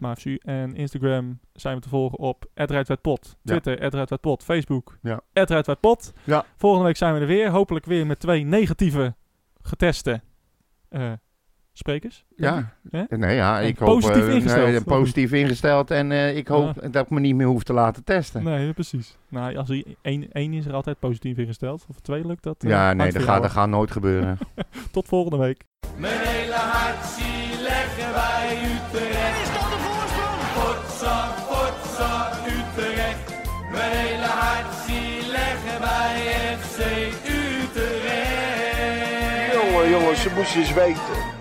@maufcu en Instagram zijn we te volgen op Ja. Twitter @rijtwijdpot, Facebook Ja. @rijtwijdpot. Ja. Volgende week zijn we er weer, hopelijk weer met twee negatieve geteste eh, sprekers. denk ik. Ja. Hè? Nee, ja, En ik hoop... positief eh, ingesteld, nee, of positief ingesteld. En eh, ik hoop dat ik me niet meer hoef te laten testen. Nee, precies. Nou, als er één, één is er altijd positief ingesteld. Of twee lukt dat. eh, Ja, hangt nee, dat gaat, dat gaat nooit gebeuren. Tot volgende week. Mijn hele hart zie leggen wij Utrecht. Is dat de voorsprong? Potsa, potsa, Utrecht. Mijn hele hart zie leggen wij FC Utrecht. Jongen, jongens, ze moesten eens weten.